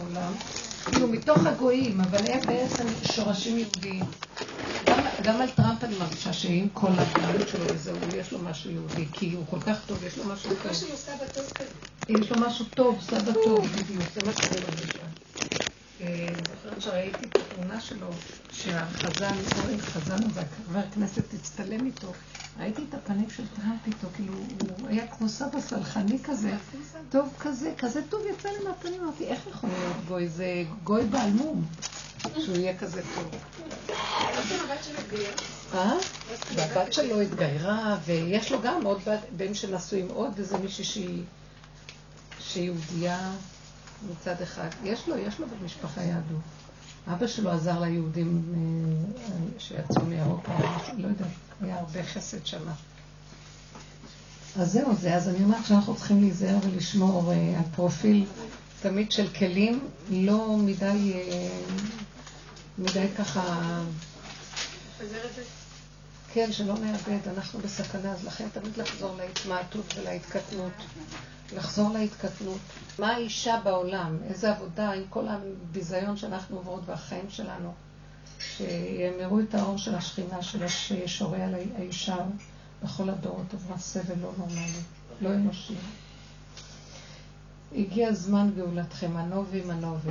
בעולם, כאילו מתוך הגויים, אבל הם בעצם שורשים יהודיים. גם, גם על טראמפ אני מרגישה שעם כל ההתנהלות שלו וזהו, יש לו משהו יהודי, כי הוא כל כך טוב, יש לו משהו טוב. יש לו משהו טוב, סבא טוב, בדיוק, זה מה שאני מרגישה. אה, זוכרת שראיתי את התמונה שלו, שהחזן, אורן חזן, וחבר הכנסת הצטלם איתו. ראיתי את הפנים של טראמפ איתו, כאילו, הוא היה כמו סבא סלחני כזה, טוב כזה, כזה טוב יצא לי מהפנים, אמרתי, איך יכול להיות גוי? זה גוי בעל מום, שהוא יהיה כזה טוב. אה? והבת שלו התגיירה, ויש לו גם עוד בן שנשוי עם עוד איזה מישהי שהיא יהודייה מצד אחד. יש לו, יש לו במשפחה יהדות. אבא שלו עזר ליהודים אה, שיצאו מאירופה, לא יודעת, היה הרבה חסד שמה. אז זהו זה, אז אני אומרת שאנחנו צריכים להיזהר ולשמור אה, על פרופיל תמיד של כלים, לא מדי, אה, מדי ככה... כן, שלא נאבד, אנחנו בסכנה, אז לכן תמיד לחזור להתמעטות ולהתקטנות. לחזור להתקטנות. מה האישה בעולם? איזה עבודה עם כל הביזיון שאנחנו עוברות והחיים שלנו? שיאמרו את האור של השכינה שלו שישורה על האישה בכל הדורות עברה סבל לא נורמלי, לא אנושי. הגיע זמן גאולתכם, הנובי מנובי.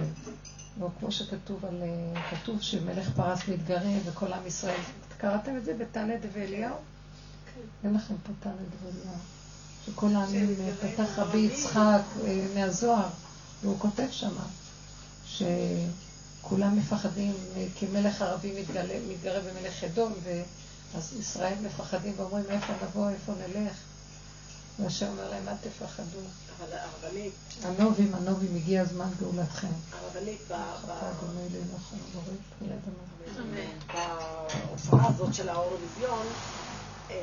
לא כמו שכתוב על, כתוב שמלך פרס מתגרה וכל עם ישראל. קראתם את זה בתנא דבי אליהו? כן. אין לכם פה תנא דבי אליהו. שכל העמים פתח רבי יצחק אה, מהזוהר, והוא כותב שמה, שכולם מפחדים, אה, כי מלך ערבי מתגרה במלך אדום, ואז ישראל מפחדים ואומרים איפה נבוא, איפה נלך. והשם אומר להם, אל תפחדו. אבל הרבנית... הנובים, הנובים, הגיע הזמן גאולתכם. הרבנית, בהופעה הזאת של האירוויזיון, אה,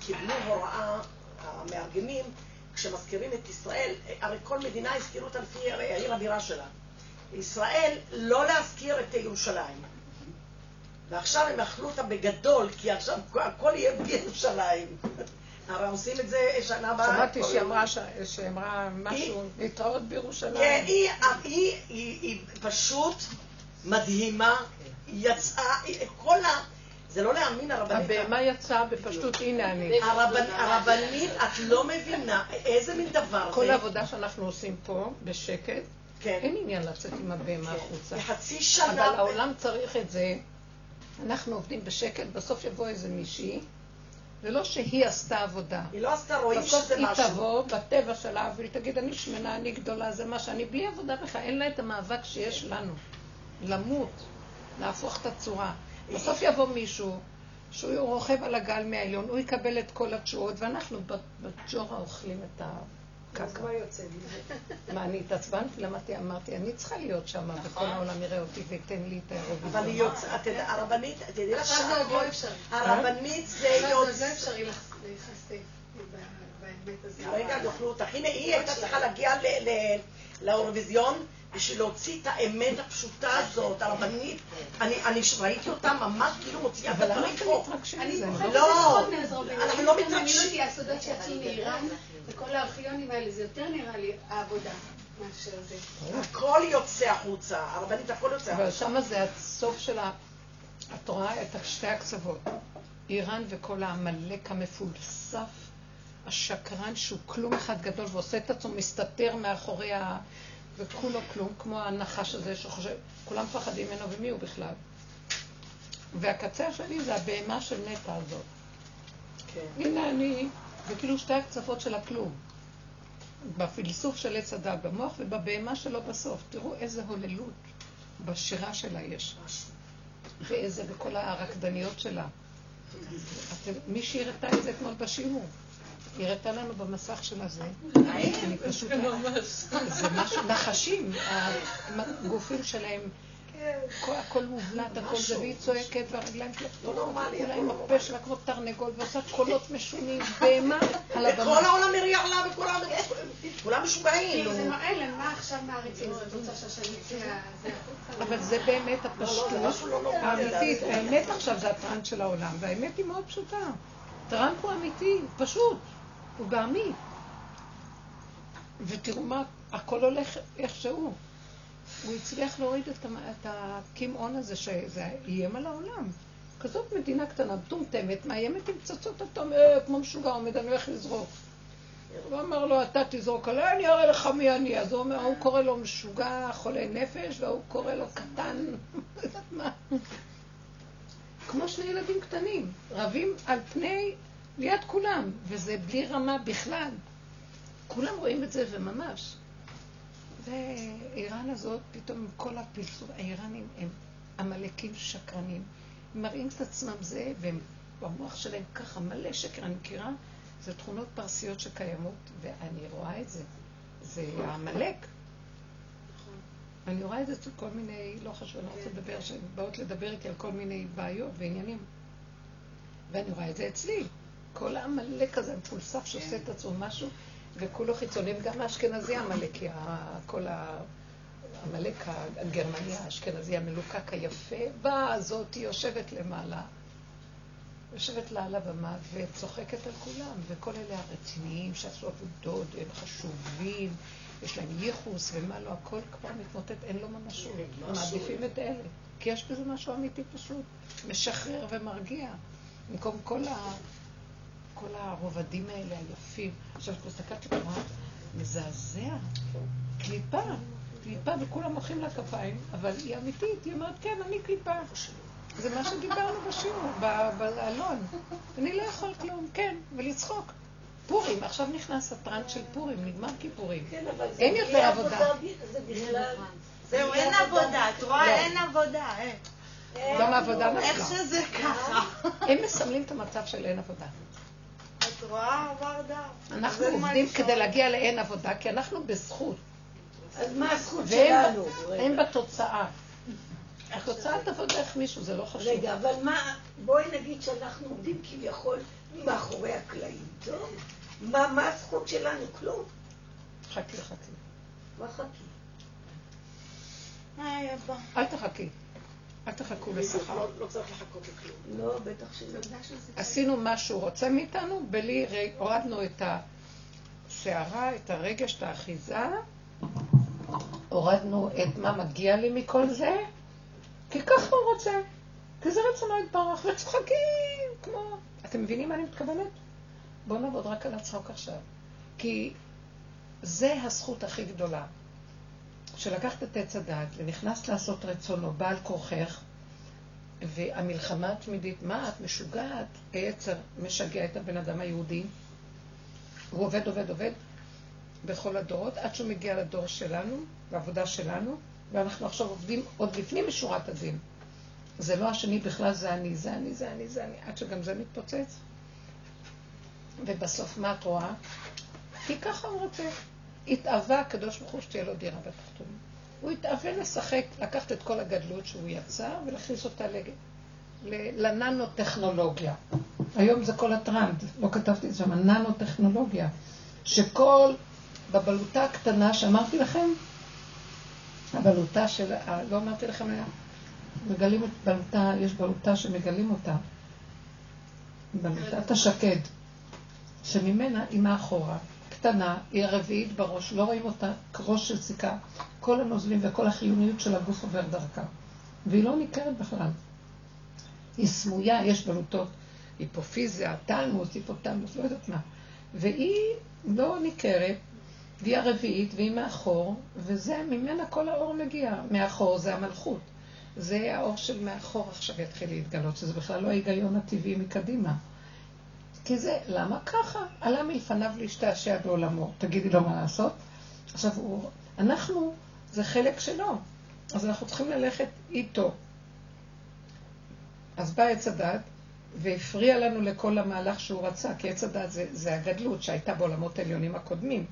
קיבלו הוראה המארגנים, כשמזכירים את ישראל, הרי כל מדינה הזכירו אותה לפי העיר הבירה שלה. ישראל, לא להזכיר את ירושלים. ועכשיו הם אכלו אותה בגדול, כי עכשיו הכל יהיה בירושלים. הרי עושים את זה שנה הבאה. שמעתי שהיא אמרה, שהיא אמרה משהו, להתראות בירושלים. כן, היא, פשוט מדהימה, יצאה, כל ה... זה לא להאמין, הרבנית... הבהמה יצאה בפשטות, הנה אני. הרבנית, את לא מבינה איזה מין דבר זה. כל העבודה שאנחנו עושים פה, בשקט, כן. אין עניין לצאת עם הבהמה כן. החוצה. לחצי שנה... אבל העולם צריך את זה. אנחנו עובדים בשקט, בסוף יבוא איזה מישהי, ולא שהיא עשתה עבודה. היא לא עשתה, רואים שזה משהו. בסוף היא תבוא בטבע שלה, והיא תגיד, אני שמנה, אני גדולה, זה מה שאני, בלי עבודה בכלל, אין לה את המאבק שיש לנו. למות, להפוך את הצורה. בסוף יבוא מישהו שהוא רוכב על הגל מהעליון, הוא יקבל את כל התשואות, ואנחנו בג'ורה אוכלים את הקקה. אז מה יוצא מה, אני התעצבנתי? למדתי, אמרתי, אני צריכה להיות שם, וכל נכון. העולם יראה אותי וייתן לי את האירוויזיון. אבל היא יוצאת, הרבנית, תדעי לך שהכל, הרבנית זה יוצא... זה אפשרי להיחשף באמת הזאת. רגע, יאכלו אותך. הנה, היא הייתה צריכה להגיע לאירוויזיון. בשביל להוציא את האמת הפשוטה הזאת, הרבנית, אני ראיתי אותה ממש כאילו מוציאה את הדברים פה. אני פוחדת לא, אנחנו לא מתרגשים. הסודות שיצאו מאיראן, וכל הארכיונים האלה, זה יותר נראה לי העבודה. הכל יוצא החוצה, הרבנית הכל יוצא החוצה. אבל שמה זה הסוף של ה... את רואה את שתי הקצוות. איראן וכל העמלק המפולסף, השקרן שהוא כלום אחד גדול ועושה את עצמו מסתתר מאחורי ה... וכולו כלום, כמו הנחש הזה שחושב, כולם מפחדים ממנו ומי הוא בכלל. והקצה השני זה הבהמה של נטע הזאת. כן. הנה אני, וכאילו שתי הקצוות של הכלום. בפילסוף של עץ הדת במוח ובבהמה שלו בסוף. תראו איזה הוללות בשירה שלה יש. ואיזה, בכל הרקדניות שלה. אתם, מי שהראתה את זה אתמול בשיעור. היא הראתה לנו במסך של הזה. אני פשוט... זה משהו, נחשים, הגופים שלהם. הכל מובלט, הכל זה, והיא צועקת, והרגליים שלה, כולה עם הפה שלה כמו תרנגול, ועושה קולות משונים, בהמה על הבמה. וכל העולם מריח לה, וכולם משוגעים. זה מראה להם מה עכשיו מעריצים, זאת רוצה שהשני אבל זה באמת הפשטות האמיתית. האמת עכשיו זה הטראנט של העולם, והאמת היא מאוד פשוטה. טראנט הוא אמיתי, פשוט. הוא בעמי. ותראו מה, הכל הולך איכשהו. הוא הצליח להוריד את הקמעון הזה שזה איים על העולם. כזאת מדינה קטנה, מטומטמת, מאיימת עם פצצות אטום, אה, כמו משוגע עומד, אני הולך לזרוק. הוא אמר לו, אתה תזרוק עליי, אני אראה לך מי אני. אז הוא אומר, הוא קורא לו משוגע, חולה נפש, והוא קורא לו קטן, לא יודעת מה. כמו שני ילדים קטנים, רבים על פני, ליד כולם, וזה בלי רמה בכלל. כולם רואים את זה, וממש. ואיראן הזאת, פתאום עם כל הפלסוף, האיראנים הם עמלקים שקרנים. הם מראים את עצמם זה, והם, במוח שלהם ככה מלא שקר. אני מכירה, זה תכונות פרסיות שקיימות, ואני רואה את זה. זה. נכון. אני רואה את זה אצל כל מיני, לא חשוב, אני רוצה לדבר, שהן באות לדבר איתי על כל מיני בעיות ועניינים. ואני רואה את זה אצלי. כל העמלק הזה, המפולסף שעושה את עצמו משהו, וכולו חיצוני, וגם האשכנזי עמלקי, כל העמלק הגרמני האשכנזי המלוקק היפה, באה הזאת, היא יושבת למעלה, יושבת לה על הבמה וצוחקת על כולם, וכל אלה הרציניים שעשו עבודות, הם חשובים, יש להם ייחוס ומה לא, הכל כבר מתמוטט, אין לו ממשות. הם מעדיפים את אלה, כי יש בזה משהו אמיתי פשוט, משחרר ומרגיע. במקום כל ה... כל הרובדים האלה היפים. עכשיו, הסתכלתי בתורה, מזעזע. קליפה, קליפה, וכולם מוחאים לה כפיים, אבל היא אמיתית, היא אומרת, כן, אני קליפה. זה מה שדיברנו בשיעור, באלון. אני לא יכול כלום, כן, ולצחוק. פורים, עכשיו נכנס הטרנד של פורים, נגמר כיפורים. כן, אין יותר עבודה. זה בכלל... זהו, אין עבודה, את רואה? לא. אין עבודה. גם העבודה נפלה. איך שזה ככה. הם מסמלים את המצב של אין עבודה. את רואה, עבר דף. אנחנו עובדים כדי להגיע לאין עבודה, כי אנחנו בזכות. אז מה הזכות שלנו? הם בתוצאה. התוצאה תבוא דרך מישהו, זה לא חשוב. רגע, אבל מה, בואי נגיד שאנחנו עובדים כביכול מאחורי הקלעים, טוב? מה, מה הזכות שלנו? כלום. חכי, חכי. מה חכי? אל תחכי. אל תחכו לשכר. לא, לא צריך לחכות לכלום. לא, בטח שלא. עשינו מה שהוא רוצה מאיתנו, בלי, הורדנו את הסערה, את הרגש, את האחיזה, הורדנו את מה מגיע לי מכל זה, כי ככה הוא רוצה. כי זה רצונו יתברך, וצוחקים, כמו... אתם מבינים מה אני מתכוונת? בואו נעבוד רק על הצחוק עכשיו. כי זה הזכות הכי גדולה. שלקחת את עץ הדת ונכנסת לעשות רצונו, בעל כורכך, והמלחמה התמידית, מה את משוגעת? היצר משגע את הבן אדם היהודי. הוא עובד, עובד, עובד בכל הדורות, עד שהוא מגיע לדור שלנו, לעבודה שלנו, ואנחנו עכשיו עובדים עוד לפני משורת הדין. זה לא השני בכלל, זה אני, זה אני, זה אני, זה אני, עד שגם זה מתפוצץ. ובסוף מה את רואה? כי ככה הוא רוצה. התאווה הקדוש ברוך הוא שתהיה לו דירה בתחתונים. הוא התאווה לשחק, לקחת את כל הגדלות שהוא יצר ולהכניס אותה לג... לננו-טכנולוגיה. היום זה כל הטרנד, לא כתבתי את זה שם, הננו-טכנולוגיה. שכל, בבלוטה הקטנה שאמרתי לכם, הבלוטה של, לא אמרתי לכם, מגלים את בלוטה, יש בלוטה שמגלים אותה. בלוטת השקד, שממנה היא מאחורה. קטנה, היא הרביעית בראש, לא רואים אותה כראש של סיכה. כל הנוזלים וכל החיוניות של הגוף עובר דרכה. והיא לא ניכרת בכלל. היא סמויה, יש בלוטות היפופיזיה, טלמוס, היפוטלמוס, לא יודעת מה. והיא לא ניכרת, והיא הרביעית, והיא מאחור, וזה, ממנה כל האור מגיע. מאחור זה המלכות. זה האור של מאחור עכשיו יתחיל להתגלות, שזה בכלל לא ההיגיון הטבעי מקדימה. כי זה, למה ככה? עלה מלפניו להשתעשע בעולמו. תגידי לו מה לעשות? עכשיו, הוא, אנחנו, זה חלק שלו, אז אנחנו צריכים ללכת איתו. אז בא עץ הדת והפריע לנו לכל המהלך שהוא רצה, כי עץ הדת זה, זה הגדלות שהייתה בעולמות העליונים הקודמים.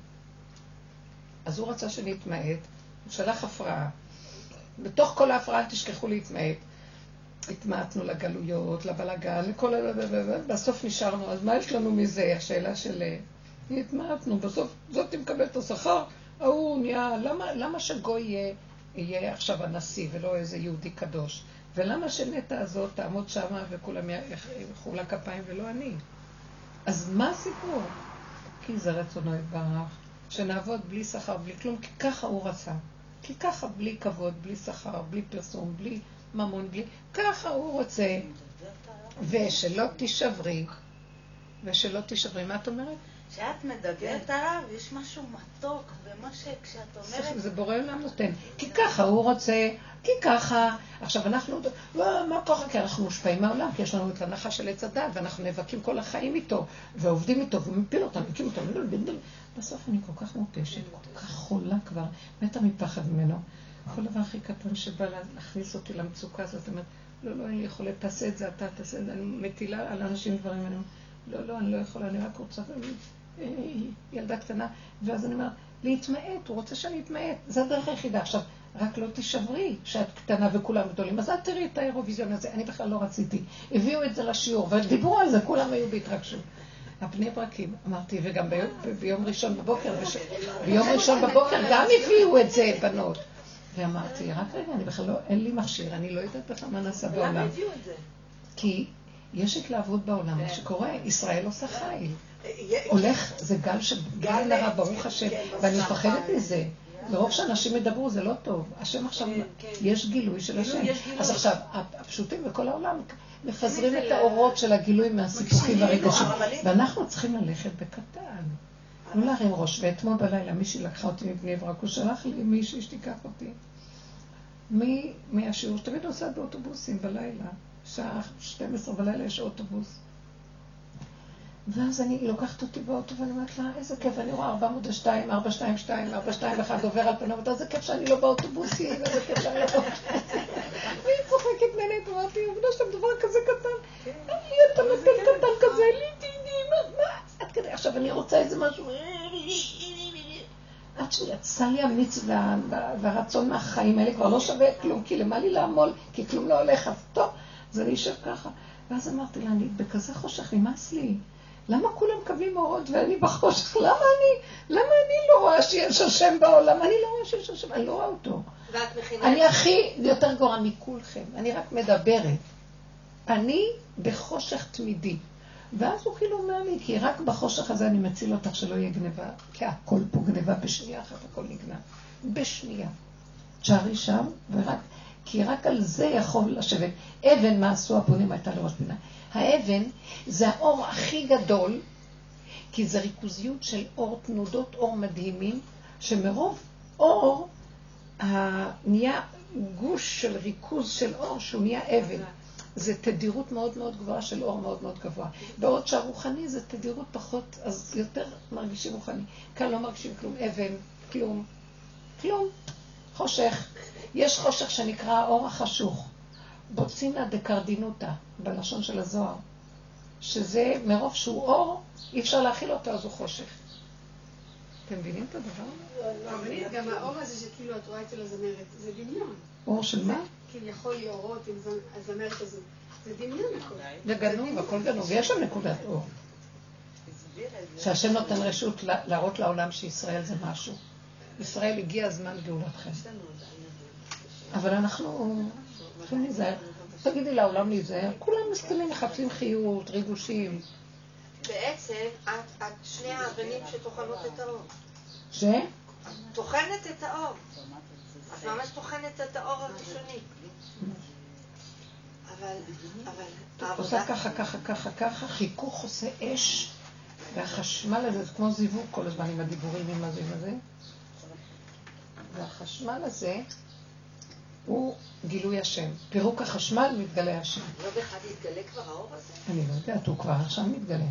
אז הוא רצה שנתמעט, הוא שלח הפרעה. בתוך כל ההפרעה אל תשכחו להתמעט. התמעטנו לגלויות, לבלגן, לכל ה... בסוף נשארנו, אז מה יש לנו מזה? השאלה של... התמעטנו, בסוף זאת מקבל את השכר, ההוא נהיה... למה, למה שגוי יהיה, יהיה עכשיו הנשיא ולא איזה יהודי קדוש? ולמה שנטע הזאת תעמוד שמה וכולם ילכו לה כפיים ולא אני? אז מה הסיפור? כי זה רצונו יתברך, שנעבוד בלי שכר, בלי כלום, כי ככה הוא רצה. כי ככה, בלי כבוד, בלי שכר, בלי פרסום, בלי ממון, בלי... ככה הוא רוצה. ושלא תישברי, ושלא תישברי. מה את אומרת? כשאת מדברת עליו, יש משהו מתוק, ומה שכשאת אומרת... זה בורא עולם נותן. כי ככה הוא רוצה, כי ככה. עכשיו אנחנו, לא, מה ככה? כי אנחנו מושפעים מהעולם, כי יש לנו את הנחה של עץ הדת, ואנחנו נאבקים כל החיים איתו, ועובדים איתו, ומפיל אותם, מקים אותם. בסוף אני כל כך מותשת, כל כך חולה כבר, מתה מפחד ממנו. כל דבר הכי קטן שבא להכניס אותי למצוקה הזאת, אומרת, לא, לא, אין לי יכולת, תעשה את זה אתה, תעשה את זה, אני מטילה על אנשים דברים, אני אומרת, לא, לא, אני לא יכולה, אני רק רוצה, אה, ילדה קטנה, ואז אני אומרת, להתמעט, הוא רוצה שאני אתמעט, זה הדרך היחידה. עכשיו, רק לא תישברי שאת קטנה וכולם גדולים. אז את תראי את האירוויזיון הזה, אני בכלל לא רציתי. הביאו את זה לשיעור, ודיברו על זה, כולם היו בהתרגשות. הבני ברקים, אמרתי, וגם ביום, ראשון בבוקר. ביום ראשון בבוקר גם הביאו את זה, בנות. ואמרתי, רק רגע, אני בכלל לא, אין לי מכשיר, אני לא יודעת בכלל מה נעשה בעולם. למה הביאו את זה? כי יש התלהבות בעולם, מה שקורה, ישראל עושה חיל. הולך, זה גל של גל נרע, ברוך השם, כן, ואני מפחדת מזה. מרוב שאנשים ידברו זה לא טוב. השם עכשיו, כן, כן. יש גילוי של השם. אז עכשיו, הפשוטים בכל העולם מפזרים את האורות של הגילוי מהסיפוקים והרגשים. ואנחנו צריכים ללכת בקטן. לא להרים ראש. ואתמול בלילה מישהי לקחה אותי מבני ברק, הוא שלח לי מישהי שתיקח אותי. מהשיעור שתמיד נוסעת באוטובוסים בלילה. שעה 12 בלילה יש אוטובוס. ואז אני לוקחת אותי באוטו ואני אומרת לה, איזה כיף, אני רואה 402, 422, 421 עובר על פניו, איזה כיף שאני לא באוטובוסים, איזה כיף שאני לא באוטובוסים. והיא צוחקת ממני, אמרתי, עובדה שאתה דבר כזה קטן, לי אתה נותן קטן כזה, לי תהיי, מה, עד כדי, עכשיו אני רוצה איזה משהו, עד שיצא לי המיץ והרצון מהחיים האלה כבר לא שווה כלום, כי למה לי לעמול, כי כלום לא הולך, אז טוב, אז אני אשב ככה. ואז אמרתי לה, אני בכזה חושך, נמאס לי. למה כולם מקבלים אורות ואני בחושך? למה אני, למה אני לא רואה שיש השם בעולם? אני לא רואה שיש השם, אני לא רואה אותו. אני הכי יותר גרוע מכולכם, אני רק מדברת. אני בחושך תמידי. ואז הוא כאילו אומר לי, כי רק בחושך הזה אני מציל אותך שלא יהיה גניבה, כי הכל פה גניבה בשנייה אחת, הכל נגנב. בשנייה. תשארי שם, ורק, כי רק על זה יכול לשבת. אבן, מה עשו הבונים, הייתה לראש פינה. האבן זה האור הכי גדול, כי זה ריכוזיות של אור, תנודות אור מדהימים, שמרוב אור נהיה גוש של ריכוז של אור שהוא נהיה אבן. זה תדירות מאוד מאוד גבוהה של אור מאוד מאוד גבוה. בעוד שהרוחני זה תדירות פחות, אז יותר מרגישים רוחני. כאן לא מרגישים כלום, אבן, כלום, כלום, חושך. יש חושך שנקרא האור החשוך. בוצינא דקרדינותא, בלשון של הזוהר, שזה מרוב שהוא אור, אי אפשר להכיל אותו, אז הוא חושך. אתם מבינים את הדבר הזה? גם האור הזה שכאילו את רואה אצל הזמרת, זה דמיון. אור של מה? כביכול להורות עם הזמרת הזו. זה דמיון הכל. זה גנוב, הכל גנוב, יש שם נקודת אור. שהשם נותן רשות להראות לעולם שישראל זה משהו. ישראל הגיע הזמן גאולתכם. אבל אנחנו צריכים להיזהר. תגידי לעולם להיזהר, כולם מסכימים, מחפשים חיות, ריגושים. בעצם, את שני האבנים שטוחנות את האור. ש? טוחנת את האור. את ממש טוחנת את האור הראשוני. אבל, אבל... עושה ככה, ככה, ככה, ככה, חיכוך עושה אש, והחשמל הזה, זה כמו זיווג כל הזמן עם הדיבורים עם הזה וזה. והחשמל הזה, הוא גילוי השם. פירוק החשמל מתגלה השם. לא בכלל התגלה כבר האור הזה? אני לא יודעת, הוא כבר עכשיו מתגלה.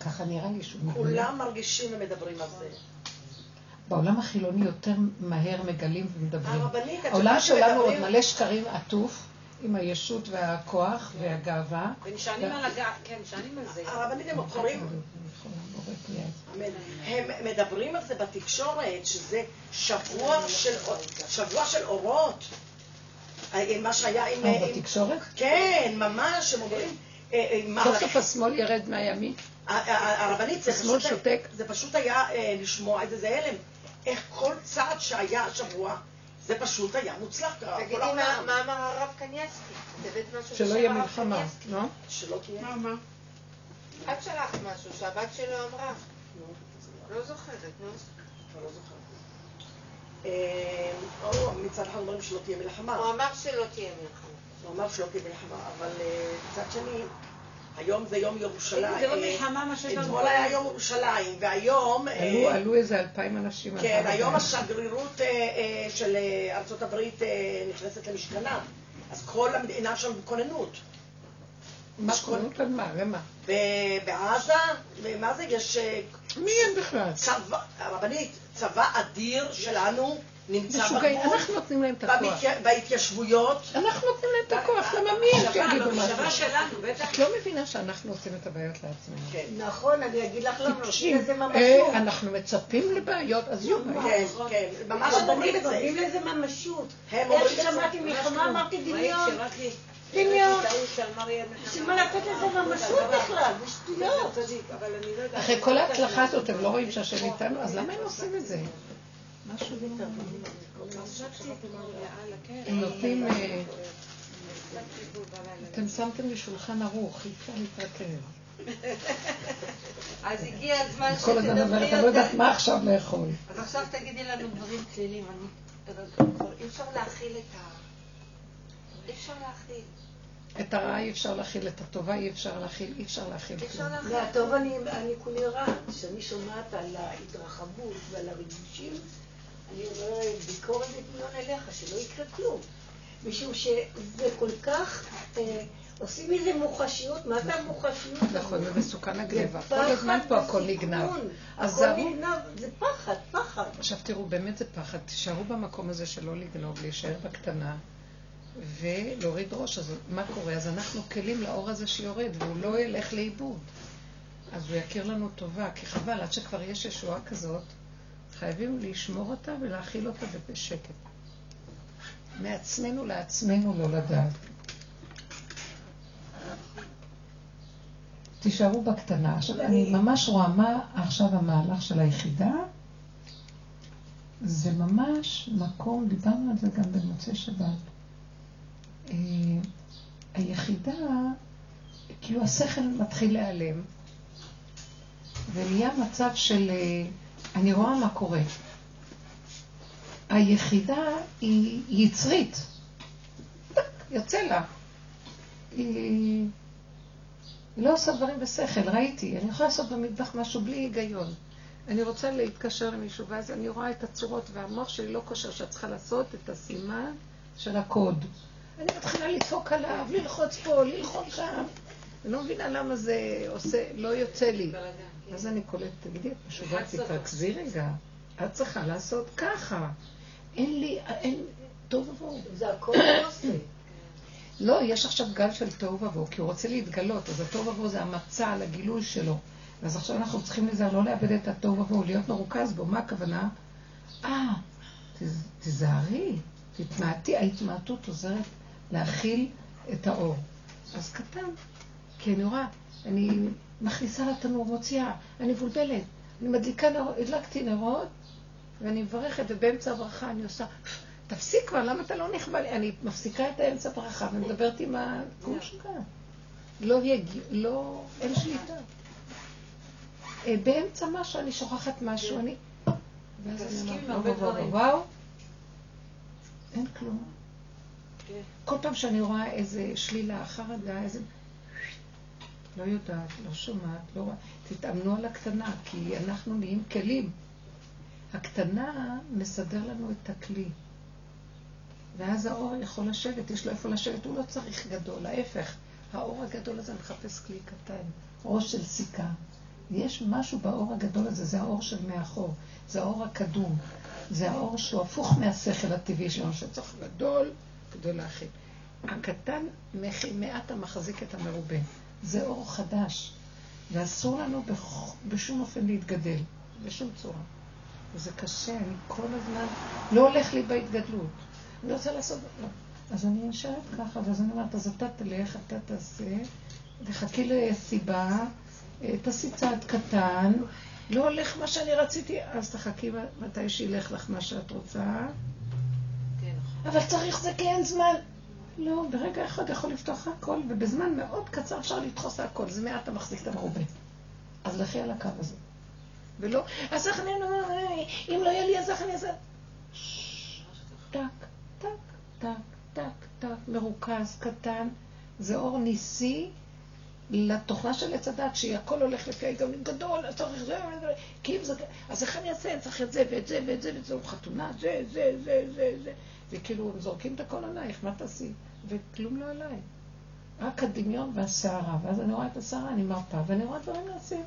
ככה נראה לי שהוא מתגלה. כולם מרגישים ומדברים על זה. בעולם החילוני יותר מהר מגלים ומדברים. העולם שלנו עוד מלא שקרים עטוף. עם הישות והכוח והגאווה. ונשענים על הגאווה, כן, נשענים על זה. הרבנית הם קוראים, הם מדברים על זה בתקשורת, שזה שבוע של, שבוע של אורות. אה, מה שהיה עם... אה, בתקשורת? כן, ממש, הם אומרים... אה, סוף סוף השמאל ירד מהימין. הרבנית, זה פשוט היה לשמוע את זה, זה הלם. איך כל צעד שהיה השבוע, זה פשוט היה מוצלח. תגידי, מה אמר הרב קניאסקי? שלא יהיה מלחמה, לא? שלא תהיה. מה, מה? את שלחת משהו שהבת שלו אמרה. לא זוכרת, נו. לא זוכרת. אה, או, מצד אחד אומרים שלא תהיה מלחמה. הוא אמר שלא תהיה מלחמה. הוא אמר שלא תהיה מלחמה, אבל אה, מצד שני, היום זה יום ירושלים. זה לא מלחמה מה שאתה אתמול היה יום ירושלים, והיום... אה, עלו- איזה אלפיים אנשים. כן, היום. השגרירות אה, אה, של ארצות הברית נכנסת למשכנה, אז כל המדינה שם בכוננות. מה כוננות על מה? למה? ב- בעזה, ומה זה, יש מי הם בכלל? צבא, הרבנית, צבא אדיר שלנו נמצא משוגעים, בגבול, אנחנו נותנים להם את הכוח. במתי- בהתיישבויות. אנחנו נותנים להם את הכוח, למה מי הם שיגידו במחשבה משהו? שלנו, בטח. את לא מבינה שאנחנו עושים את הבעיות לעצמנו. כן, נכון, אני אגיד לך למה. נותנים לזה ממשות. אה, אנחנו מצפים לבעיות, אז יהיו בעיות. כן, כן, ממש אומרים את זה. נותנים לזה ממשות. הם איך. ששמעתי מלחמה אמרתי דמיון. דמיון. בשביל מה לתת לזה ממשות בכלל? זה שטויות. אחרי כל ההצלחה הזאת, הם לא רואים שהשם איתנו, אז למה הם עושים את זה? משהו לא... הם נותנים... אה, אתם שמתם לי שולחן ערוך, אי אפשר להתרכז. אז הגיע הזמן כל הזמן אומרת, שתדברי אני לא יודעת. מה עכשיו לאכול. אז עכשיו תגידי לנו דברים כלילים. אי אפשר להכיל את ה... אי אפשר להכיל. את הרעה אי אפשר להכיל, את הטובה אי אפשר להכיל, אי אפשר להכיל. להכיל. מהטוב אני, כולי רע, כשאני שומעת על ההתרחבות ועל הריגושים, אני אומרת, ביקורת ודמיון אליך, שלא יקרה כלום. משום שזה כל כך, אה, עושים מזה מוחשיות, מה זה המוחשיות? נכון, זה הגניבה. כל הזמן פה הכל. נגנב. הכל. נגנב, זה פחד, פחד. עכשיו תראו, באמת זה פחד. תישארו במקום הזה שלא לגנוב, להישאר בקטנה ולהוריד ראש. אז מה קורה? אז אנחנו כלים לאור הזה שיורד, והוא לא ילך לאיבוד. אז הוא יכיר לנו טובה, כי חבל, עד שכבר יש ישועה כזאת, חייבים לשמור אותה ולהכיל אותה בשקט. מעצמנו לעצמנו לא לדעת. תישארו בקטנה. עכשיו, אני ממש רואה מה עכשיו המהלך של היחידה. זה ממש מקום, דיברנו על זה גם במוצאי שבת. אה, היחידה, כאילו השכל מתחיל להיעלם, ונהיה מצב של, אה, אני רואה מה קורה. היחידה היא יצרית, יוצא לה. היא, לא עושה דברים בשכל, ראיתי. אני יכולה לעשות במטבח משהו בלי היגיון. אני רוצה להתקשר למישהו, ואז אני רואה את הצורות, והמוח שלי לא כושר שאת צריכה לעשות את הסימן של הקוד. אני מתחילה לדפוק עליו, ללחוץ פה, ללחוץ שם. אני לא מבינה למה זה עושה, לא יוצא לי. אז אני קולטת, תגידי, את משוגעת, תתרכזי רגע. את צריכה לעשות ככה. אין לי, אין, טוב ובוהו. זה הכל לא עושה. לא, יש עכשיו גל של תוהו ובוהו, כי הוא רוצה להתגלות, אז התוהו ובוהו זה המצע על הגילוי שלו. אז עכשיו אנחנו צריכים לזה, לא לאבד את התוהו ובוהו, להיות מרוכז בו. מה הכוונה? אה, תיזהרי, תתמעטי, ההתמעטות עוזרת להכיל את האור. אז קטן, כי אני רואה, אני מכניסה לתנור, מוציאה, אני מבולבלת, אני מדליקה נרות, הדלקתי נרות, ואני מברכת, ובאמצע הברכה אני עושה, תפסיק כבר, למה אתה לא נכבה לי? אני מפסיקה את האמצע ברכה ומדברת עם ה... כמו. לא יגיע, לא, אין שליטה. אה, באמצע משהו אני שוכחת משהו, אני... ואז אני אומרת, וואו. וואו, אין כלום. כן. כל פעם שאני רואה איזה שלילה, חרדה, איזה... לא יודעת, לא שומעת, לא רואה. תתאמנו על הקטנה, כי אנחנו נהיים כלים. הקטנה מסדר לנו את הכלי. ואז האור יכול לשבת, יש לו איפה לשבת, הוא לא צריך גדול, ההפך. האור הגדול הזה מחפש כלי קטן, ראש של סיכה. יש משהו באור הגדול הזה, זה האור של מאחור, זה האור הקדום, זה האור שהוא הפוך מהשכל הטבעי שלנו, שצריך גדול כדי להכיל. הקטן מעט המחזיק את המרובה. זה אור חדש, ואסור לנו בשום אופן להתגדל, בשום צורה. וזה קשה, אני כל הזמן לא הולך לי בהתגדלות. אני רוצה לעשות... לא. אז אני נשארת ככה, ואז אני אומרת, אז אתה תלך, אתה תעשה, תחכי לסיבה, אה, תעשי צעד קטן, לא הולך מה שאני רציתי, אז תחכי מתי שילך לך מה שאת רוצה, כן, נכון. אבל צריך זה כי אין זמן. לא, ברגע אחד יכול לפתוח הכל, ובזמן מאוד קצר אפשר לדחוס הכל. זה מעט המחזיק את המרובה. אז לכי על הקו הזה. ולא, אז איך אני, אם לא יהיה לי, אז איך אני אעשה? טק, טק, טק, טק, טק, מרוכז, קטן. זה אור ניסי לתוכנה של עץ הדת, שהיא הכל הולך לפי ההיגיון גדול, אז צריך זה, כי אם זה, אז איך אני אעשה? צריך את זה ואת זה ואת זה, חתונה, זה, זה, זה, זה, זה. וכאילו, הם זורקים את הכל עלייך, מה תעשי? וכלום לא עליי. רק הדמיון והסערה, ואז אני רואה את הסערה, אני מרפה, ואני רואה דברים נעשים.